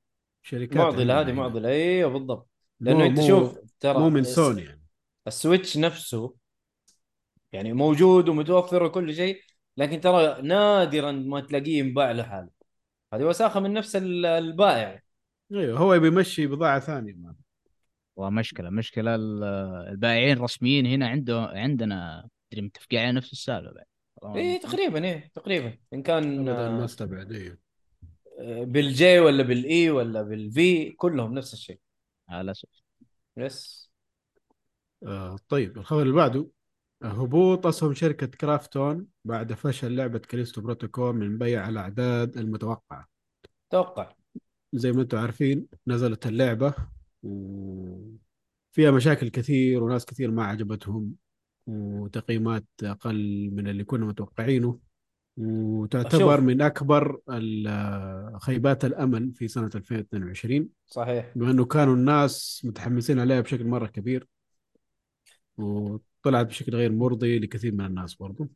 شركات معضلة هذه. معضلة أيوه بالضبط مو- لأنه أنت شوف ترى مو من سوني يعني السويتش نفسه يعني موجود ومتوفر وكل شيء لكن ترى نادرا ما تلاقيه ينباع لحاله هذه وساخة من نفس ال- البائع أيوه هو يبي يمشي بضاعة ثانية ما. ومشكلة مشكلة ال- البائعين الرسميين هنا عنده عندنا مدري متفقين على نفس السالفة بعد. إيه تقريبا إيه تقريبا. إن كان ما آه، استبعد أيوه بالجي ولا بالاي ولا بالفي كلهم نفس الشيء. على الاسف yes. آه طيب الخبر اللي بعده آه، هبوط أسهم شركة Krafton بعد فشل لعبة Callisto Protocol من بيع الأعداد المتوقعة. توقع. زي ما أنتم عارفين نزلت اللعبة وفيها مشاكل كثير وناس كثير ما عجبتهم وتقييمات أقل من اللي كنا متوقعينه وتعتبر أشوف. من أكبر ال- خيبات الأمل في سنة 2022 صحيح. بما إنه كانوا الناس متحمسين عليها بشكل مرة كبير وطلعت بشكل غير مرضي لكثير من الناس برضو.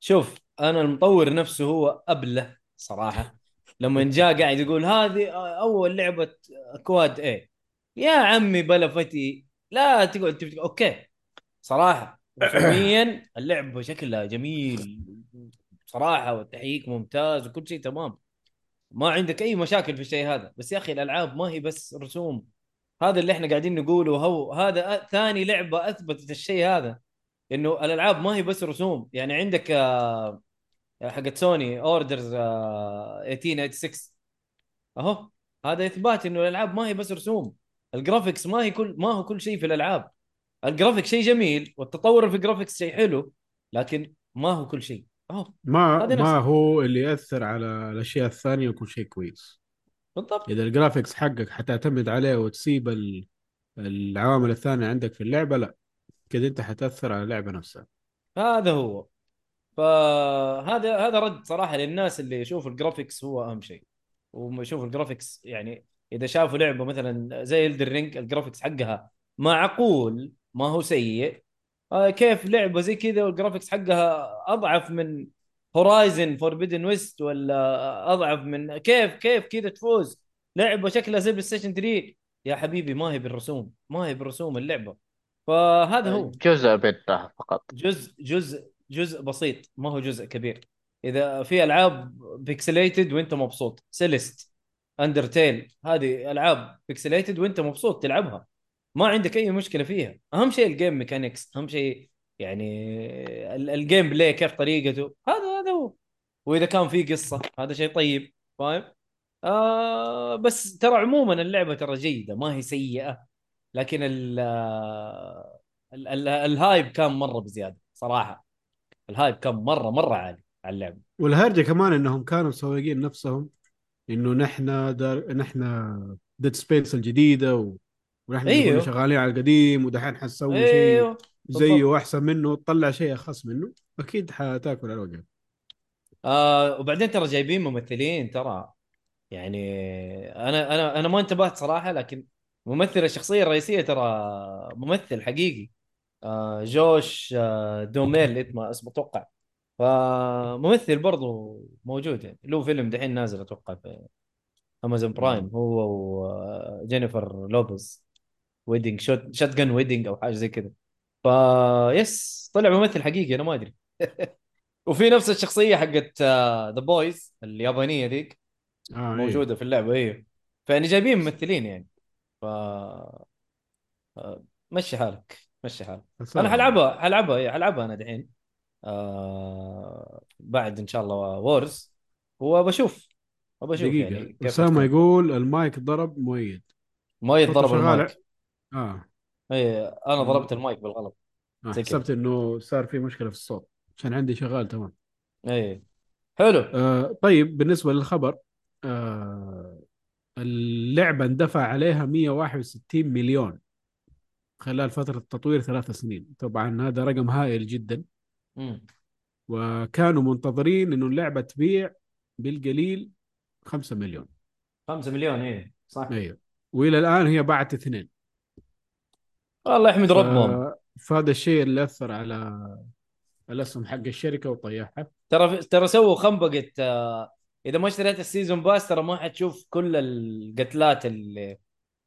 شوف أنا المطور نفسه هو أبله صراحة. لما جاء قاعد يقول هذه أول لعبة كواد إيه يا عمي بلا فتي لا تقعد okay. صراحة رسميا اللعبه شكلها جميل. صراحة والتحقيق ممتاز وكل شيء تمام. ما عندك أي مشاكل في الشيء هذا. بس يا أخي الألعاب ما هي بس رسوم. هذا اللي إحنا قاعدين نقوله. هو هذا ثاني لعبة أثبتت الشيء هذا إنه الألعاب ما هي بس رسوم. يعني عندك آه، حقت سوني Order 1886 أهو. هذا إثبات إنه الألعاب ما هي بس رسوم. ال graphics ما هي كل ما هو كل شيء في الألعاب. الجرافيك شيء جميل والتطور في ال graphics شيء حلو لكن ما هو كل شيء. ما ما هو اللي يأثر على الأشياء الثانية وكل شيء كويس. بالضبط. إذا ال graphics حقك حتعتمد عليه وتسيب ال- العوامل الثانية عندك في اللعبة لا. كذا أنت حتأثر على اللعبة نفسها. هذا هو. فهذا هذا رد صراحة للناس اللي يشوف ال graphics هو أهم شيء. ويشوف ال graphics يعني إذا شافوا لعبة مثلا زي Elden Ring ال graphics حقها معقول ما هو سيء. آه كيف لعبة زي كذا وال graphics حقها أضعف من Horizon Forbidden West ولا أضعف من كيف كيف كذا تفوز؟ لعبة شكلها زي PlayStation 3 يا حبيبي ما هي بالرسوم ما هي بالرسوم اللعبة. فهذا هو. جزء منها فقط. جزء جزء جزء بسيط ما هو جزء كبير. إذا في ألعاب pixelated وأنت مبسوط Celeste Undertale هذه ألعاب pixelated وأنت مبسوط تلعبها. ما عندك أي مشكلة فيها. أهم شيء ال game mechanics أهم شيء يعني ال- ال gameplay كيف طريقته. هذا هذا هو. وإذا كان في قصة هذا شيء طيب. فاهم؟ آه بس ترى عموما اللعبة ترى جيدة ما هي سيئة. لكن ال- ال hype كان مرة بزيادة صراحة. ال hype كان مره مرة عالي على اللعبة. والهرجة كمان إنهم كانوا مسوقين نفسهم. إنه نحن دار... نحن Dead Space الجديدة و... ونحن أيوه. أيوه. شغالين على القديم ودحين حنسوي شيء أيوه زيه وأحسن منه تطلع شيء أخص منه أكيد حتأكل على الوجه آه وبعدين ترى جايبين ممثلين ترى يعني أنا أنا أنا ما انتبهت صراحة لكن ممثل الشخصية الرئيسية ترى ممثل حقيقي آه Josh آه Duhamel اسمه اسمه أتوقع فممثل برضو موجود يعني. له فيلم دحين نازل أتوقع في Amazon Prime هو وجينيفر لوبز wedding shot shot gun wedding أو حاجة زي كذا. فا yes طلع ممثل حقيقي أنا ما أدري. وفي نفس الشخصية حقت The Boys اليابانية ذيك آه إيه. موجودة في اللعبة أيوه فيعني جايبين ممثلين يعني. ف آه، مشي حالك مشي حالك. أنا آه، حلعبها حلعبها إيه، حلعبها أنا دحين. آه بعد إن شاء الله وورز. وبشوف وبشوف دقيقة. يعني حتكون. يقول المايك ضرب مؤيد. صوته شغال. المايك. آه, اي أنا ضربت المايك بالغلط. آه. حسبت إنه صار في مشكلة في الصوت. عشان عندي شغال تمام. اي حلو. آه طيب بالنسبة للخبر آه اللعبة اندفع عليها 161 مليون خلال فترة تطوير ثلاث سنين. طبعا هذا رقم هائل جدا. مم. وكانوا منتظرين إنه اللعبة تبيع بالقليل 5 مليون. 5 مليون إيه صح. أيوه وإلى الآن هي باعت اثنين. الله يحمد ربهم. فهذا الشيء اللي أثر على الأسهم حق الشركة وطيحها. ترى ترى سووا خنبقة آه، إذا ما اشتريت ال season pass ترى ما حتشوف كل القتلات اللي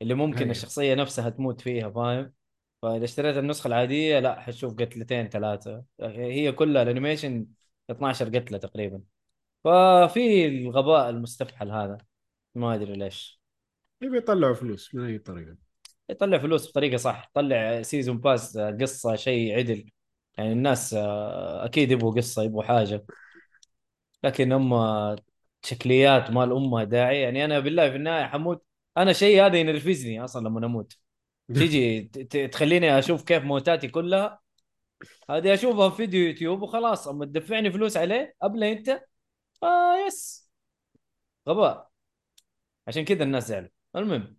اللي ممكن أيوة. الشخصية نفسها تموت فيها فاهم؟ فإذا اشتريت النسخة العادية لا حتشوف قتلتين ثلاثة. هي كلها ال animation 12 قتلة تقريبا. ففي الغباء المستفحل هذا. ما أدري ليش. يبي يطلعوا فلوس من أي طريقة. يطلع فلوس بطريقة صح. طلع season pass قصة شيء عدل. يعني الناس آه، أكيد يبغوا قصة يبغوا حاجة. لكن هم شكليات ما لها داعي يعني أنا بالله في النهاية حموت. أنا شيء هذا ينرفزني أصلا لما أموت. تيجي تخليني أشوف كيف موتاتي كلها. هذه أشوفها في فيديو يوتيوب وخلاص أما تدفعني فلوس عليه أبلة أنت. آه yes. غباء. عشان كذا الناس زعلوا. المهم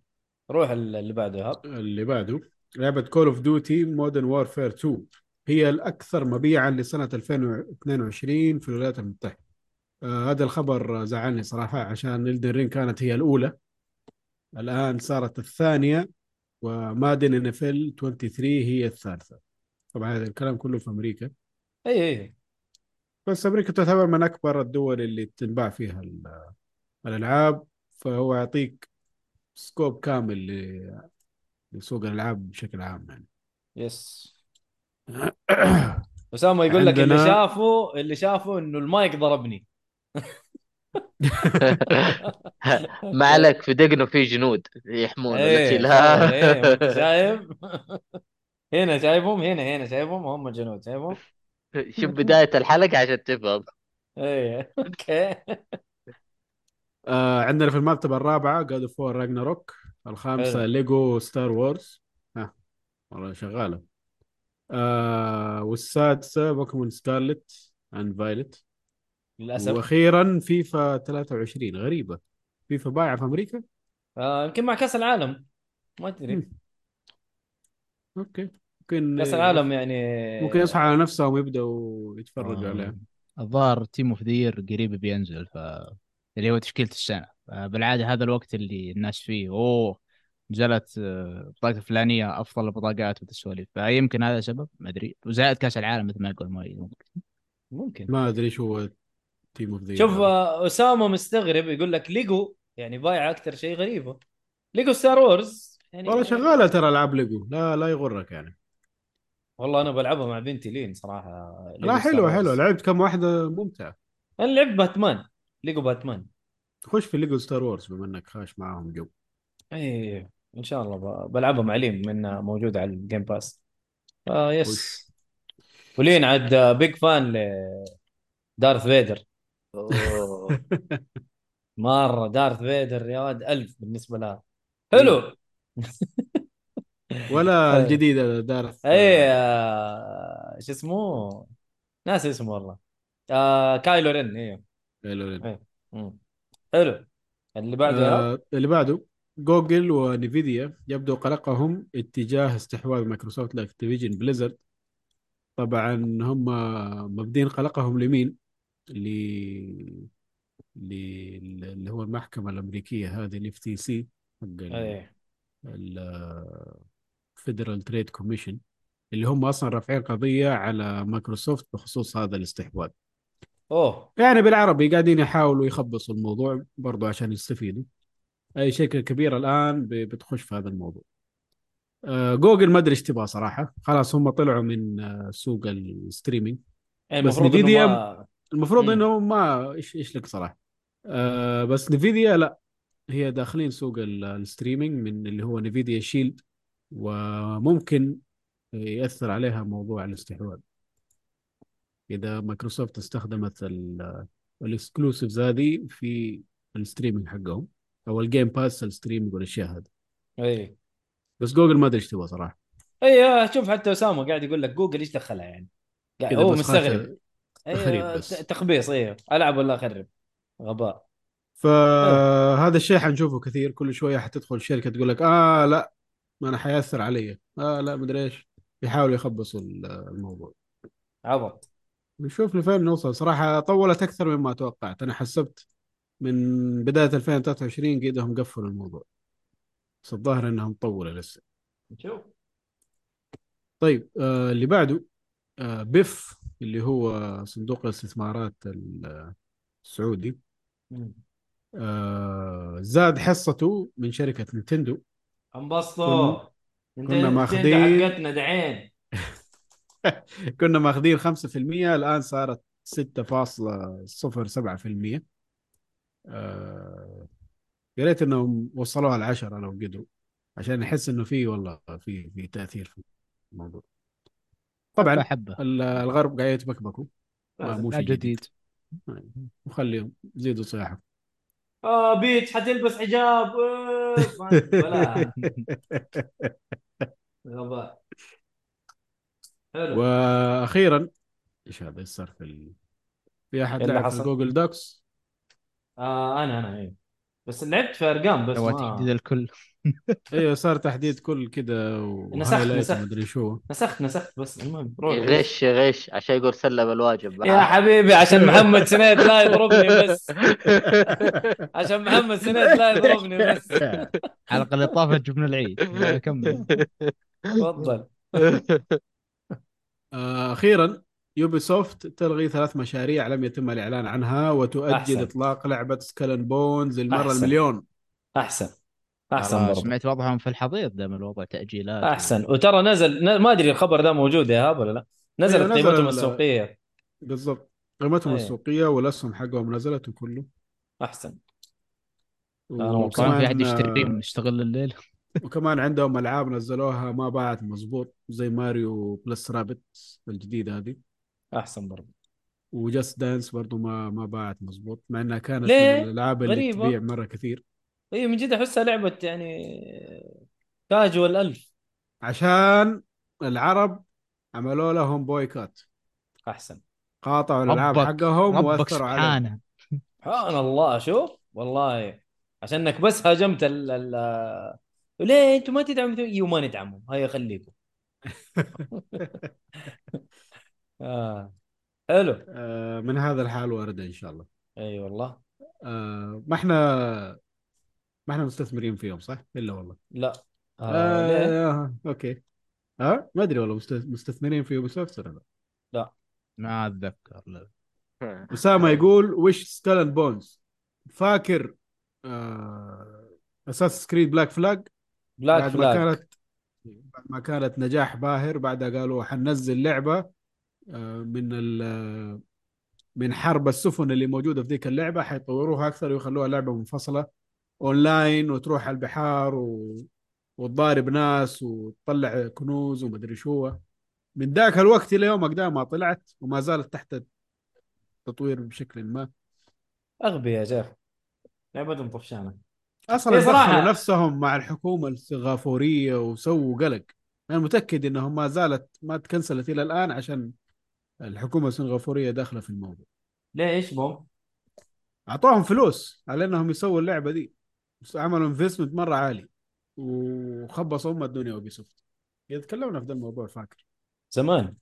روح اللي بعده هاب. اللي بعده لعبة Call of Duty Modern Warfare 2 هي الأكثر مبيعا لسنة 2022 في الولايات المتحدة. آه هذا الخبر زعلني صراحة عشان Elden Ring كانت هي الأولى. الآن صارت الثانية. و Madden NFL 23 هي الثالثة. طبعا هذا الكلام كله في أمريكا. اي اي بس أمريكا تعتبر من أكبر الدول اللي تنباع فيها ال- الألعاب فهو يعطيك scope كامل لسوق الألعاب بشكل عام يعني. yes أسامة يقول لك اللي شافه اللي شافه إنه المايك ضربني. ما عليك في دقنه في جنود يحمون ولا إيه لا. إيه ما انت شايف؟ هنا شايفهم؟ هنا هنا شايفهم؟ هم جنود شايفهم؟ شوف بداية الحلقة عشان تفهم. إيه okay. آه عندنا في المرتبة الرابعة God of War Ragnarök الخامسة. LEGO Star Wars ها والله شغالة. آه والسادسة Pokémon Scarlet and Violet للأسف. وأخيرا فيفا 23 غريبة. فيفا بايعة في أمريكا؟ آه، يمكن مع كأس العالم. ما أدري. okay. ممكن كأس العالم يعني ممكن يصحى على نفسهم ويبداوا يتفرجوا عليه آه، الظاهر Team of the Year قريب بينزل ف اللي هو تشكيلة السنة. بالعادة هذا الوقت اللي الناس فيه أوه نزلت آه، البطاقة الفلانية أفضل البطاقات والسواليف فيمكن هذا سبب ما أدري. وزائد كأس العالم مثل ما يقول ما ممكن. ما أدري شو هو theme of the show آه، اسامه مستغرب يقول لك ليجو يعني بايع أكثر شيء غريبه. ليجو ستار Wars يعني والله شغالة ترى ألعاب ليجو. لا لا يغرك يعني. والله أنا بلعبها مع بنتي لين صراحة. لا Wars. حلوة. لعبت كم واحدة ممتعة. أنا لعبت Batman. Lego Batman. خش في Lego Star Wars بما إنك خاش معاهم جو. اي إن شاء الله بلعبها مع لين من موجودة على ال Game Pass آه yes وش؟ ولين عاد big fan ل Darth Vader أوه. مرة Darth Vader يا ولد ألف بالنسبة لها. حلو. ولا إيه. الجديدة Darth؟ اي آه، شو اسمه؟ ناس اسمه والله. آه Kylo Ren أيوه حلو لين. إيه. مم. حلو. اللي بعده يا؟ آه اللي بعده Google و Nvidia يبدو قلقهم اتجاه استحواذ Microsoft ل Activision Blizzard. طبعا هم مبدين قلقهم لمين؟ ل ل- اللي هو المحكمة الأمريكية هذه ال FTC حق ال Federal Trade Commission اللي هم أصلا رافعين قضية على مايكروسوفت بخصوص هذا الاستحواذ. أوه. يعني بالعربي قاعدين يحاولوا يخبصوا الموضوع برضو عشان يستفيدوا. أي شركة كبيرة الآن بتخش في هذا الموضوع. آه، جوجل ما أدري إيش تبغى صراحة. خلاص هم طلعوا من آه، سوق ال streaming. إيه بس Nvidia- ما المفروض مم. إنه ما إيش إيش لك صراحة. آه بس Nvidia لا. هي داخلين سوق ال- ال streaming من اللي هو Nvidia Shield وممكن يأثر عليها موضوع الاستحواذ. إذا مايكروسوفت استخدمت ال exclusives هذه في ال streaming حقهم أو ال Game Pass ال streaming والأشياء هذه. إيه. بس جوجل ما أدري إيش تبغى صراحة. إيه شوف حتى اسامه قاعد يقول لك جوجل إيش دخلها يعني؟ هو مستغرب. تخريب بس. ت- تخبيص أيوه ألعب ولا أخرب؟ غباء. فهذا الشيء حنشوفه كثير كل شوية حتدخل شركة تقول لك آه لا ما أنا حيأثر علي. آه لا مدري إيش. يحاولوا يخبصوا ال- الموضوع. عبط. نشوف لفين نوصل. صراحة طولت أكثر مما توقعت. أنا حسبت من بداية 2023 قيدهم قفلوا الموضوع. بس الظاهر إنهم طولوا لسه. نشوف طيب آه اللي بعده آه بيف. اللي هو صندوق الاستثمارات ال- السعودي. آه زاد حصته من شركة نينتندو. انبسطوا. كنا ماخذين- حقتنا دعين كنا ماخذين 5% الآن صارت 6.07% آه يا ريت إنهم وصلوها ل 10 لو قدروا عشان نحس إنه في والله في في تأثير في الموضوع. طبعا. حبة. ال- الغرب قاعد يتبكبكوا لازم. مو شيء جديد. وخليهم يزيدوا صياحه آه Peach حتلبس حجاب. أوف، ولا. غباء. حلو. وأخيرا إيش هذا إيش صار في ال... في أحد لعب في؟ Google Docs؟ آه أنا أنا إيه. بس لعبت في ارقام بس لو ما الكل. أيوه صار تحديد كل كذا نسخت- و highlight نسخت. ومدري شو. نسخت نسخت بس المهم روح. غش غش عشان يقول سلم الواجب. يا حبيبي عشان محمد سنيد لا يضربني بس. عشان محمد سنيد لا يضربني بس. الحلقة اللي طافت جبنا العيد. كمل. تفضل. آه، أخيرا Ubisoft تلغي ثلاث مشاريع لم يتم الإعلان عنها وتؤجل أحسن. إطلاق لعبة Skull and Bones للمرة أحسن. المليون. أحسن. أحسن برضه سمعت وضعهم في الحضيض دام الوضع تأجيلات أحسن. وترى نزل ن- ما أدري الخبر ده موجود يا هاب ولا لا. نزلت إيه، نزل قيمتهم ال- السوقية. بالضبط. قيمتهم أيه. السوقية والأسهم حقهم نزلت وكله. أحسن. وكمان في احد يشتري نشتغل الليل. وكمان عندهم ألعاب نزلوها ما باعت مزبوط زي Mario Plus Rabbids الجديده هذه. أحسن برضه و Just Dance برضو ما ما باعت مزبوط مع إنها كانت ليه؟ من الألعاب اللي. تبيع مرة كثير. اي من جد أحسها لعبة يعني كاجوال الف عشان العرب عملوا لهم بويكوت أحسن. قاطعوا الألعاب حقهم وأثروا عليهم. سبحان الله شوف والله. عشانك بس هاجمت ال ال ليه أنتم ما تدعموا؟ إيوه ما ندعمهم. هيا خليكم آه. حلو. آه، من هذا الحال وارد إن شاء الله. إي والله. آه، ما إحنا ما إحنا مستثمرين فيهم صح؟ إلا والله. لا. آه. ليه؟ آه، أوكي. ها ما أدري والله مست- مستثمرين في Ubisoft ولا لا. ما أتذكر. لا. أسامة يقول وش Skull Bones فاكر آه Assassin's Creed Black Flag Black بعد ما Flag كانت بعد ما كانت نجاح باهر بعدها قالوا حننزل لعبة آه، من ال من حرب السفن اللي موجودة في ذيك اللعبة حيطوروها أكثر ويخلوها لعبة منفصلة. أونلاين وتروح على البحار و... وتضارب ناس وتطلع كنوز ومدري شو. من ذاك الوقت إلى يومك ده ما طلعت وما زالت تحت التطوير بشكل ما. أغبياء يا شيخ لعبتهم طفشانة. أصلا إيه. دخلوا نفسهم مع الحكومة السنغافوريه وسووا قلق. أنا متأكد إنهم ما زالت ما تكنسلت إلى الآن عشان الحكومة السنغافوريه داخلة في الموضوع. ليش boom؟ أعطوهم فلوس على إنهم يسووا اللعبة دي. عملوا investment مرة عالي. وخبصوا ام الدنيا Ubisoft تكلمنا في ذا الموضوع فاكر؟ زمان.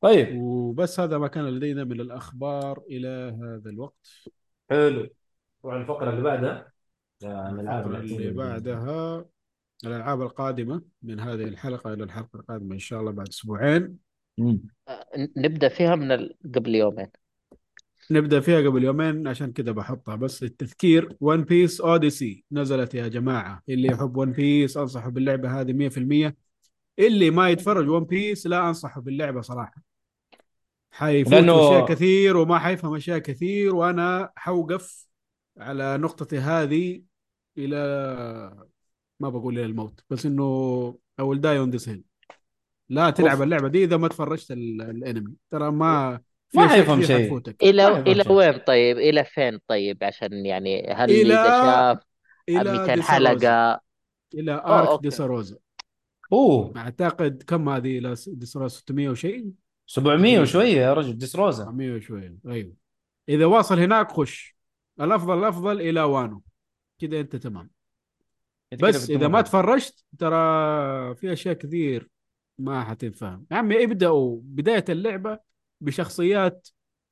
طيب. وبس هذا ما كان لدينا من الأخبار إلى هذا الوقت. حلو. طبعا الفقرة اللي بعدها. الألعاب اللي بعدها. الألعاب القادمة من هذه الحلقة إلى الحلقة القادمة إن شاء الله بعد أسبوعين. آه، نبدأ فيها من قبل يومين. نبدأ فيها قبل يومين عشان كذا بحطها. بس للتذكير One Piece Odyssey نزلت يا جماعة. اللي يحب One Piece أنصحه باللعبة هذه 100% اللي ما يتفرج One Piece لا أنصحه باللعبة صراحة. حيفوت لأنه- اشياء كثير وما حيفهم أشياء كثير وأنا حوقف على نقطتي هذه إلى ما بقول إلى الموت. بس إنه on this hill. لا تلعب. اللعبة دي إذا ما تفرجت ال- الأنمي. ترى ما ما حيفهم شيء. إلى شيء. وين طيب؟ إلى فين طيب؟ عشان يعني هل إذا شاف إلى 200 ديساروزا. حلقة إلى أوه، آرك. ديساروزا أوه. اعتقد كم هذه إلى ديساروزا 600 وشيء؟ 700 وشوية يا رجل ديسروزا 700 وشوية. أيوه إذا واصل هناك خش. الأفضل الأفضل إلى وانو. كذا أنت تمام. كده بس إذا. ما تفرجت ترى في أشياء كثير ما حتنفهم. يا عمي ابدأوا. بداية اللعبة بشخصيات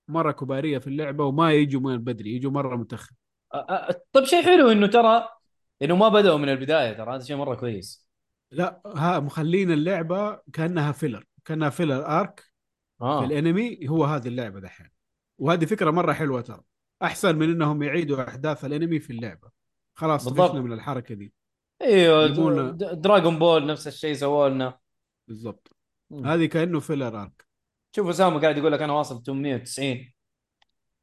مرة كبارية في اللعبة وما يجوا من بدري يجوا مرة متأخر. طيب شيء حلو إنه ترى إنه ما بدأوا من البداية ترى هذا شيء مرة كويس. لا ها مخلين اللعبة كأنها فيلر كأنها فيلر ارك في آه الأنمي هو هذه اللعبة دحين. وهذه فكرة مرة حلوة ترى أحسن من إنهم يعيدوا أحداث الأنمي في اللعبة. خلاص. طفشنا من الحركة دي. أيوه يبون- Dragon Ball نفس الشيء سووا لنا. بالضبط. هذه كأنه filler arc شوف أسامة قاعد يقول لك أنا واصل 890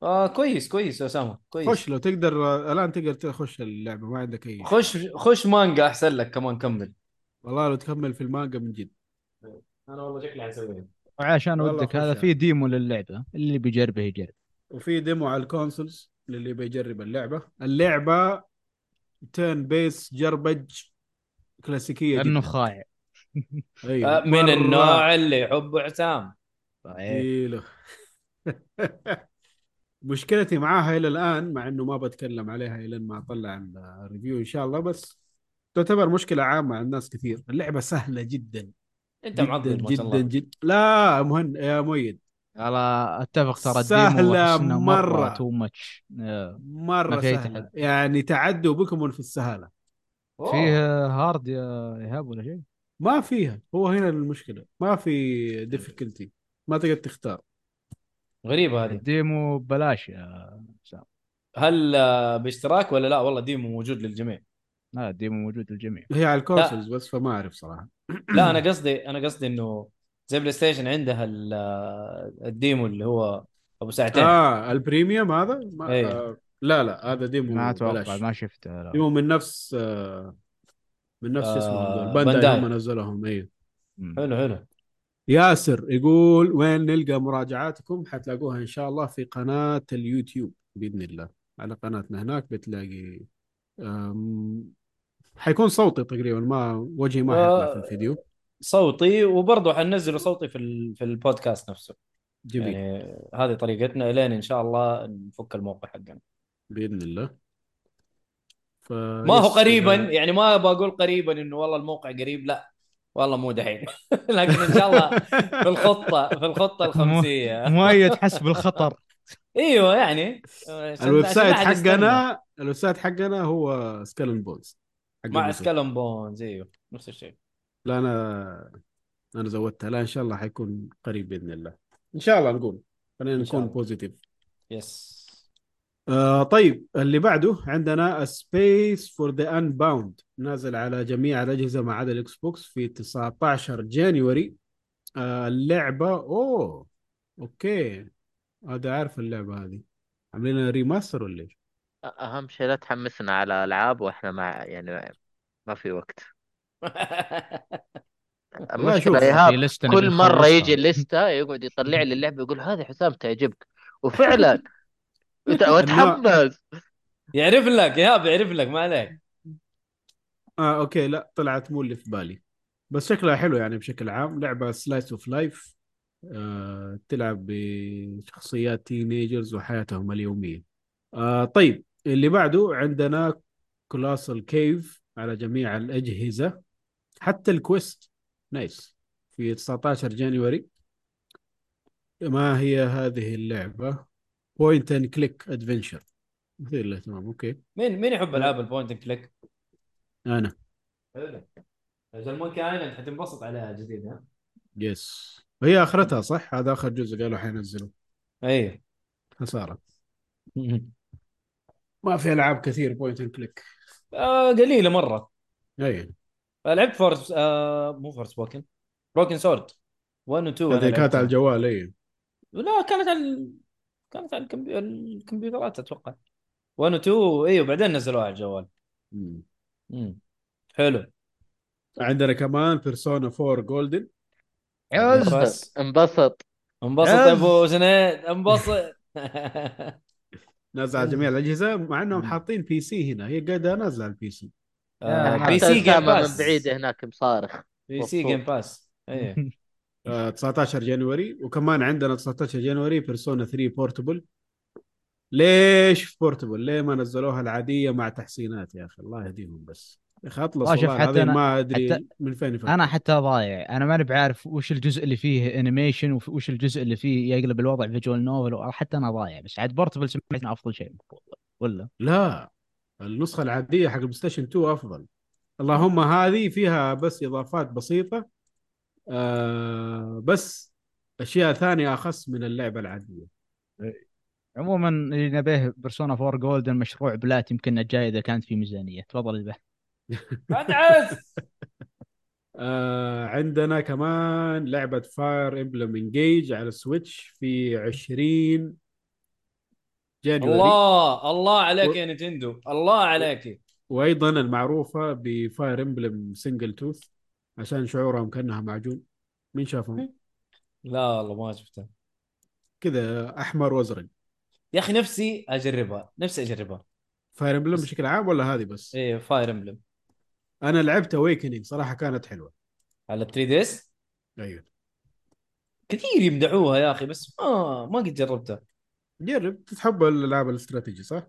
آه كويس كويس يا أسامة كويس. خش لو تقدر آه، الآن تقدر تخش اللعبة ما عندك أي. خش خش مانجا أحسن لك كمان كمل. والله لو تكمل في المانجا من جد. أنا والله شكلي حسويها وعشان ودك هذا يعني. في demo للعبة اللي بيجربه يجرب. وفي demo على ال consoles للي بيجرب اللعبة. اللعبة turn-based JRPG كلاسيكية لأنه جدا خايس أيوة. من النوع اللي يحبه حسام ثقيلة. مشكلتي معاها إلى الآن مع إنه ما بتكلم عليها إلى ما أطلع ال review إن شاء الله بس تعتبر مشكلة عامة عند ناس كثير. اللعبة سهلة جدا. أنت جدا معضل ما شاء جدا الله. جدا لا مهن يا مؤيد. على أتفق ترى. إنه مرة مرة. too much مرة سهلة. يعني تعدوا بكم في السهالة. أوه. فيه hard يا إيهاب ولا شيء؟ ما فيها. هو هنا المشكلة. ما في difficulty ما تقدر تختار. غريبة هذه. ال demo ببلاش يا سام هل باشتراك ولا لا؟ والله demo موجود للجميع. لا ال demo موجود للجميع. هي على ال consoles بس فما أعرف صراحة. لا أنا قصدي أنا قصدي إنه زي PlayStation عندها ال- ال demo اللي هو أبو ساعتين آه ال premium هذا؟ ما إيه. آه لا لا هذا demo ما أتوقع بلاش. ما شفته لا. demo من نفس آه من نفس آه، اسمه هذول Bandai. هم نزلهم أيوه. حلو حلو. ياسر يقول وين نلقى مراجعاتكم؟ حتلاقوها إن شاء الله في قناة اليوتيوب بإذن الله. على قناتنا هناك بتلاقي حيكون صوتي تقريبا ما وجهي ما حيطلع في الفيديو. صوتي وبرضه حننزله صوتي في في البودكاست نفسه. جميل. يعني هذه طريقتنا إلين إن شاء الله نفك الموقع حقنا. بإذن الله. ف... ما هو قريبا يعني ما بقول قريبا إنه والله الموقع قريب لا. والله مو دحين. لكن إن شاء الله في الخطة في الخطة الخمسية. مؤيد حسب الخطر إيوه يعني. ال website. حقنا ال website حقنا هو Skull and Bones مع. Skull and Bones إيوه نفس الشيء. لا أنا أنا زودتها. لا إن شاء الله حيكون قريب بإذن الله. إن شاء الله نقول. خلينا نكون. positive yes آه طيب اللي بعده عندنا Space for the Unbound نازل على جميع الأجهزة ما عدا ال Xbox في 19 January آه اللعبة أوه okay. هذا عارف اللعبة هذه. عاملين remaster ولا إيش؟ أهم شيء لا تحمسنا على ألعاب وإحنا مع يعني ما في وقت. شوف، المشكلة إيهاب كل مرة. يجي الليستة يقعد يطلع لي اللعبة يقول هذه حسام تعجبك وفعلا وت- واتحمس يعرف لك ايهاب يعرف لك ما عليك. آه okay لا طلعت مو اللي في بالي. بس شكلها حلو يعني بشكل عام. لعبة slice of life آه تلعب بشخصيات teenagers وحياتهم اليومية. آه طيب اللي بعده عندنا Colossal Cave على جميع الأجهزة. حتى ال Quest nice في 19 January ما هي هذه اللعبة؟ point and click adventure مثير للاهتمام okay. مين مين يحب ألعاب ال point and click؟ أنا. حلو. أجل Monkey Island حتنبسط عليها جديد ها؟ yes وهي آخرتها صح؟ هذا آخر جزء قالوا حينزلوا. اي خسارة. ما في ألعاب كثير point and click آه قليلة مرة. اي لعبت Fors آه مو Forspoken Broken Sword 1 و 2 أنا هذه كانت. على الجوال اي لا كانت على كانت على الكمبي... الكمبيوترات أتوقع. 1 و 2 أيوه بعدين نزلوها على الجوال. مم. مم. حلو. عندنا كمان Persona 4 Golden بس انبسط. انبسط. يا أبو سنيد انبسط. نازل على جميع الأجهزة مع إنهم حاطين PC هنا. هي قاعدة نازلة على ال PC آه، PC Game Pass من بعيد هناك مصارخ. PC. Game Pass إيه. 19 January وكمان عندنا 19 January Persona 3 Portable ليش Portable؟ ليه ما نزلوها العادية مع تحسينات يا أخي؟ الله يهديهم بس. يا أخي Atlus والله حتى أنا- ما أدري حتى من فين يفكر. أنا حتى ضايع. أنا ماني بعارف وش الجزء اللي فيه animation وش الجزء اللي فيه يقلب الوضع visual novel حتى أنا ضايع. بس عاد بورتبل سمعت إنه أفضل شيء. ولا؟ لا النسخة العادية حق ال PlayStation 2 أفضل. اللهم هذه فيها بس إضافات بسيطة آه بس أشياء ثانية أخص من اللعبة العادية. عموما اللي نبيه Persona 4 Golden مشروع plat يمكن الجاي إذا كانت في ميزانية. تفضل البحث أدعس! آه عندنا كمان لعبة Fire Emblem Engage على ال Switch في 20 January الله! الله عليك يا Nintendo. الله عليك. وأيضا المعروفة ب Fire Emblem Signal tooth عشان شعورهم كانها معجون. مين شافهم؟ لا والله ما شفتها كذا أحمر وأزرق. يا أخي نفسي أجربها نفسي أجربها. Fire Emblem بشكل عام ولا هذه بس؟ إيه Fire Emblem. أنا لعبت Awakening صراحة كانت حلوة. على 3DS أيوه. كثير يمدحوها يا أخي بس ما ما قد جربتها. جرب تحب الألعاب الاستراتيجي صح؟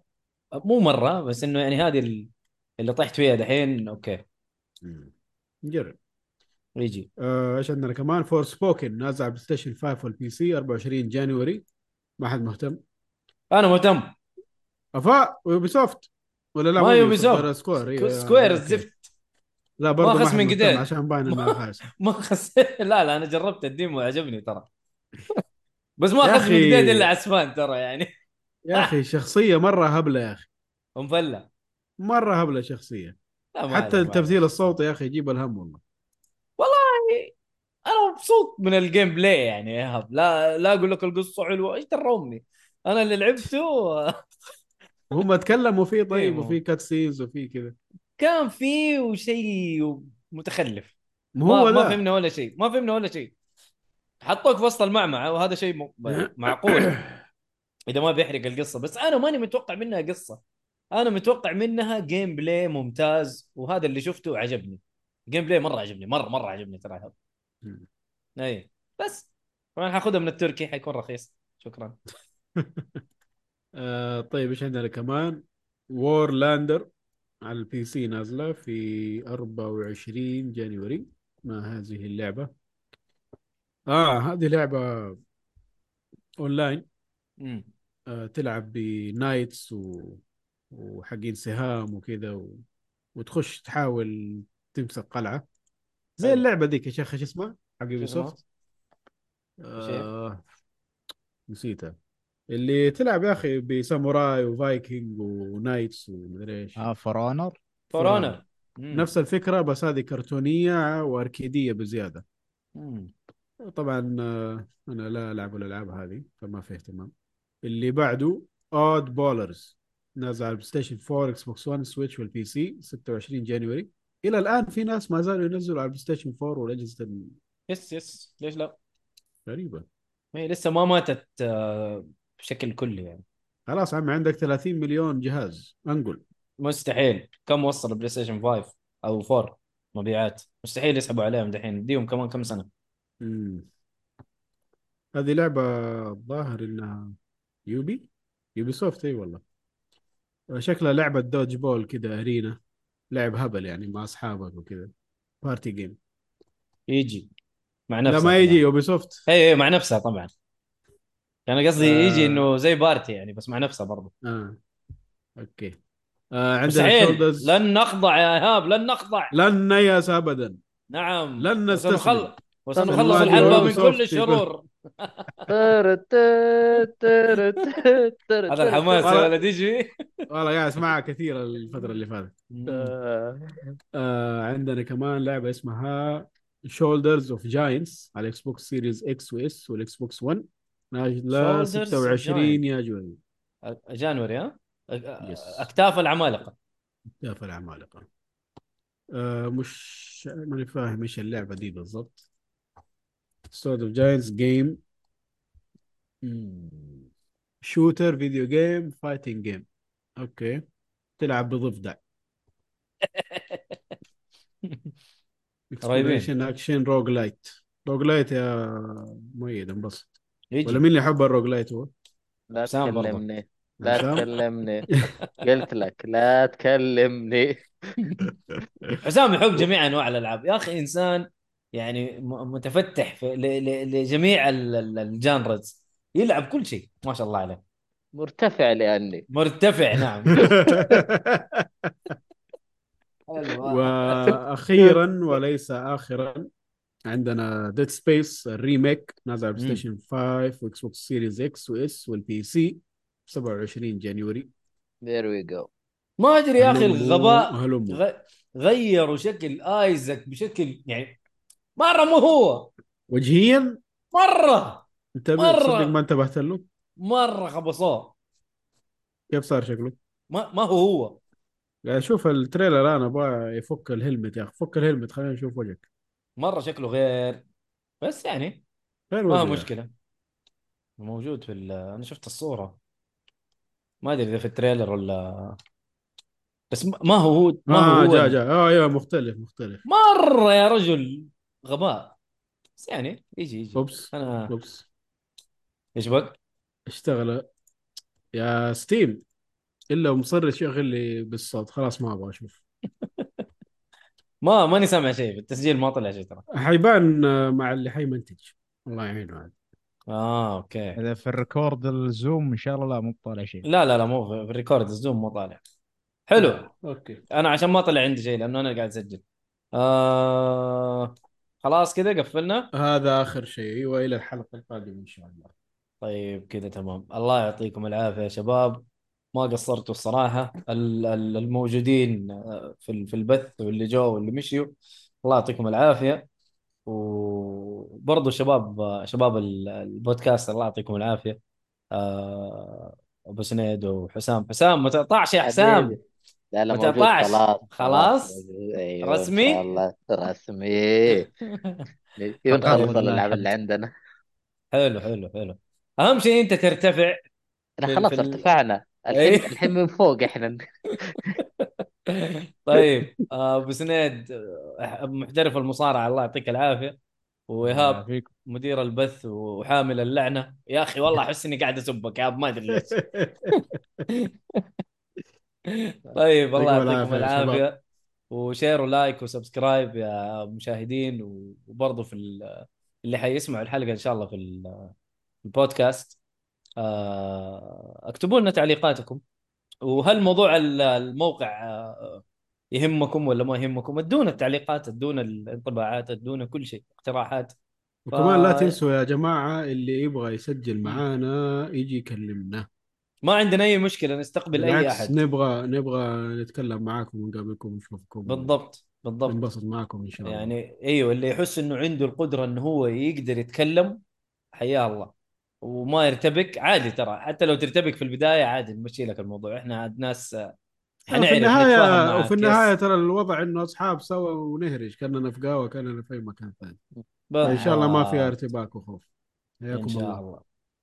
مو مرة بس إنه يعني هذه ال- اللي طحت فيها دحين okay. مم. جرب. يجي. آه، إيش عندنا كمان؟ Forspoken نازل على PlayStation 5 وال PC 24 January ما حد مهتم. أنا مهتم. أفا و Ubisoft ولا لا؟ ما Ubisoft. Square Squ- Square. الزفت. لا برضه ما حد من قديش. عشان باين إنها خايسه ما خس لا لا أنا جربت ال demo عجبني ترى. بس ما خص من. جديد إلا عسفان ترى يعني. يا أخي شخصية مرة هبلة يا أخي. ومفلة مرة هبلة شخصية. حتى التمثيل. الصوتي يا أخي يجيب الهم والله. أنا مبسوط من ال gameplay يعني يا إيهاب لا لا أقول لك القصة حلوة. إيش دروني أنا اللي لعبته. هم تكلموا فيه طيب إيه، وفي cut scenes وفي كذا. كان فيه شيء متخلف. ما, هو ما فهمنا ولا شيء. ما فهمنا ولا شيء. حطوك في وسط المعمعة وهذا شيء م- معقول. إذا ما بيحرق القصة. بس أنا ماني متوقع منها قصة. أنا متوقع منها gameplay ممتاز وهذا اللي شفته عجبني gameplay مرة عجبني مرة مرة عجبني ترى. اي بس. طبعا حاخذها من التركي حيكون رخيص. شكرا. آه طيب إيش عندنا كمان؟ Warlander على ال PC نازلة في 24 January. ما هذه اللعبة؟ آه هذه لعبة اونلاين. آه تلعب ب knights و... وحقين سهام وكذا و... وتخش تحاول تمسك قلعة. زي. اللعبة ذيك يا شيخ إيش اسمها؟ حق Ubi؟ soft آه نسيتها. اللي تلعب يا أخي بساموراي و Vikings و knights ومدري إيش. آه For Honor For Honor نفس الفكرة بس هذه كرتونية وأركيدية بزيادة. طبعا آه، أنا لا ألعب الالعاب هذه فما في اهتمام. اللي بعده Oddballers نازل على ال PlayStation 4 Xbox 1 Switch وال PC 26 January إلى الآن في ناس ما زالوا ينزلوا على ال PlayStation 4 والاجهزه yes yes. ليش لا؟ الغريبه هي لسه ما ماتت آه، بشكل كلي يعني. خلاص عمي عندك 30 مليون جهاز. انقل مستحيل. كم وصل ال PlayStation 5 أو 4 مبيعات. مستحيل يسحبوا عليهم دحين. اديهم كمان كم سنة؟ مم. هذه لعبة الظاهر إنها Ubi. Ubisoft إي والله. شكلها لعبة dodgeball كذا arena. لعب هبل يعني مع أصحابك وكذا. party game يجي. مع لا نفسها ما يجي. Ubisoft اي مع نفسها طبعا. كان قصدي آه. يجي إنه زي party يعني بس مع نفسه برضه. آه. okay. آه عندنا Shoulders لن نخضع يا إيهاب لن نخضع. لن نيأس ابدا. نعم. لن نستسلم. وسنخلص الحلبة من كل الشرور هذا الحماس. ولد يجي والله قاعد اسمعها كثير الفترة اللي فاتت آه. عندنا كمان لعبه اسمها Shoulders of Giants على ال Xbox Series X و S وال Xbox 1 نازله Shoulders of 26 يا جوي January ها. اكتاف العمالقه يا العمالقه آه مش ماني فاهم إيش اللعبه دي بالضبط Shoulders of Giants game shooter video game fighting game okay تلعب بضفدع. قريبين. exploration action roguelite roguelite يا مؤيد انبسط. ولا مين اللي يحب ال roguelite هو؟ لا. تكلمني. لا؟ تكلمني. قلت لك لا تكلمني. حسام يحب جميع أنواع الألعاب. يا أخي إنسان يعني م- متفتح في ل- ل- لجميع ال- ال- ال genres. يلعب كل شيء ما شاء الله عليه. مرتفع لأني. مرتفع نعم. وأخيرا وليس اخرا عندنا Dead Space ال remake نازل على Play. Station 5 و Xbox Series X و S وال PC 27 January. there we go ما أدري يا أخي الغباء غيروا شكل Isaac بشكل يعني مرة مو هو. وجهيا؟ مرة. انت مرة. تصدق ما انتبهت له؟ مرة خبصوه. كيف صار شكله؟ ما ما هو هو. قاعد أشوف ال trailer أنا أبغى يفك ال helmet يا أخي فك ال helmet خلينا نشوف وجهك. مرة شكله غير. بس يعني فين ما هو؟ مشكلة. موجود في ال- أنا شفت الصورة. ما أدري إذا في ال trailer ولا. بس ما ما هو هو ما آه هو. جا جا. آه أيوه مختلف مختلف. مرة يا رجل. غباء. بس يعني يجي يجي. oops أنا oops. إيش بك؟ اشتغل يا Steam. إلا ومصر يشغل لي بالصوت. خلاص ما أبغى أشوف. ما ماني سامع شيء. في التسجيل ما طلع شيء ترى. حيبان آه، مع اللي حيمنتج الله يعينه عاد آه okay. إذا في ال record ال Zoom إن شاء الله لا مو طالع شيء. لا لا لا مو في ال record ال Zoom مو طالع. حلو. okay. أنا عشان ما طلع عندي شيء لأنه أنا اللي قاعد أسجل. آه خلاص كذا قفلنا؟ هذا آخر شيء. والى الحلقة القادمة إن شاء الله. طيب كذا تمام. الله يعطيكم العافية يا شباب. ما قصرتوا الصراحة. ال- ال- الموجودين آه، في في البث واللي جو واللي مشيوا. الله يعطيكم العافية. وبرضه شباب شباب ال- البودكاست الله يعطيكم العافية. آه، أبو سنيد وحسام. حسام ما تقطعش يا حسام. حبيبي. لا لا ما موجود تقطعش. خلاص خلاص؟ أيوه رسمي؟ ان شاء الله. رسمي. نخلص الله الالعاب. اللي عندنا؟ حلو حلو حلو. أهم شيء أنت ترتفع إحنا في- خلاص في ال- ارتفعنا. إيه. الحين الحين من فوق إحنا. طيب آه، أبو سنيد محترف المصارعة الله يعطيك العافية. وإيهاب فيكم مدير البث وحامل اللعنة. يا أخي والله أحس إني قاعد أسبك يا ما أدري ليش. طيب الله يعطيكم العافية و share و like و subscribe يا مشاهدين وبرضه في ال- اللي حيسمعوا الحلقة إن شاء الله في ال- البودكاست. آه، اكتبوا لنا تعليقاتكم. وهل موضوع ال- الموقع آه، يهمكم ولا ما يهمكم؟ ادونا التعليقات ادونا الانطباعات ادونا كل شيء اقتراحات. وكمان لا تنسوا يا جماعة اللي يبغى يسجل معانا يجي يكلمنا. ما عندنا أي مشكلة نستقبل أي أحد. نبغى نبغى نتكلم معاكم ونقابلكم ونشوفكم. بالضبط بالضبط. ننبسط معاكم إن شاء الله. يعني أيوه اللي يحس إنه عنده القدرة إنه هو يقدر يتكلم حياه الله. وما يرتبك عادي ترى. حتى لو ترتبك في البداية عادي نمشي لك الموضوع. إحنا عاد ناس آه، في النهايه وفي النهاية يس. ترى الوضع إنه أصحاب سوا ونهرج كأننا في قهوة كأننا في أي مكان ثاني. ان بالضبط. شاء الله ما فيها ارتباك وخوف. إن حياكم شاء الله. الله.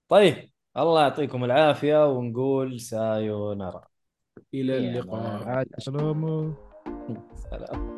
طيب. الله يعطيكم العافية ونقول سايونارا. إلى اللقاء. سلام سلام.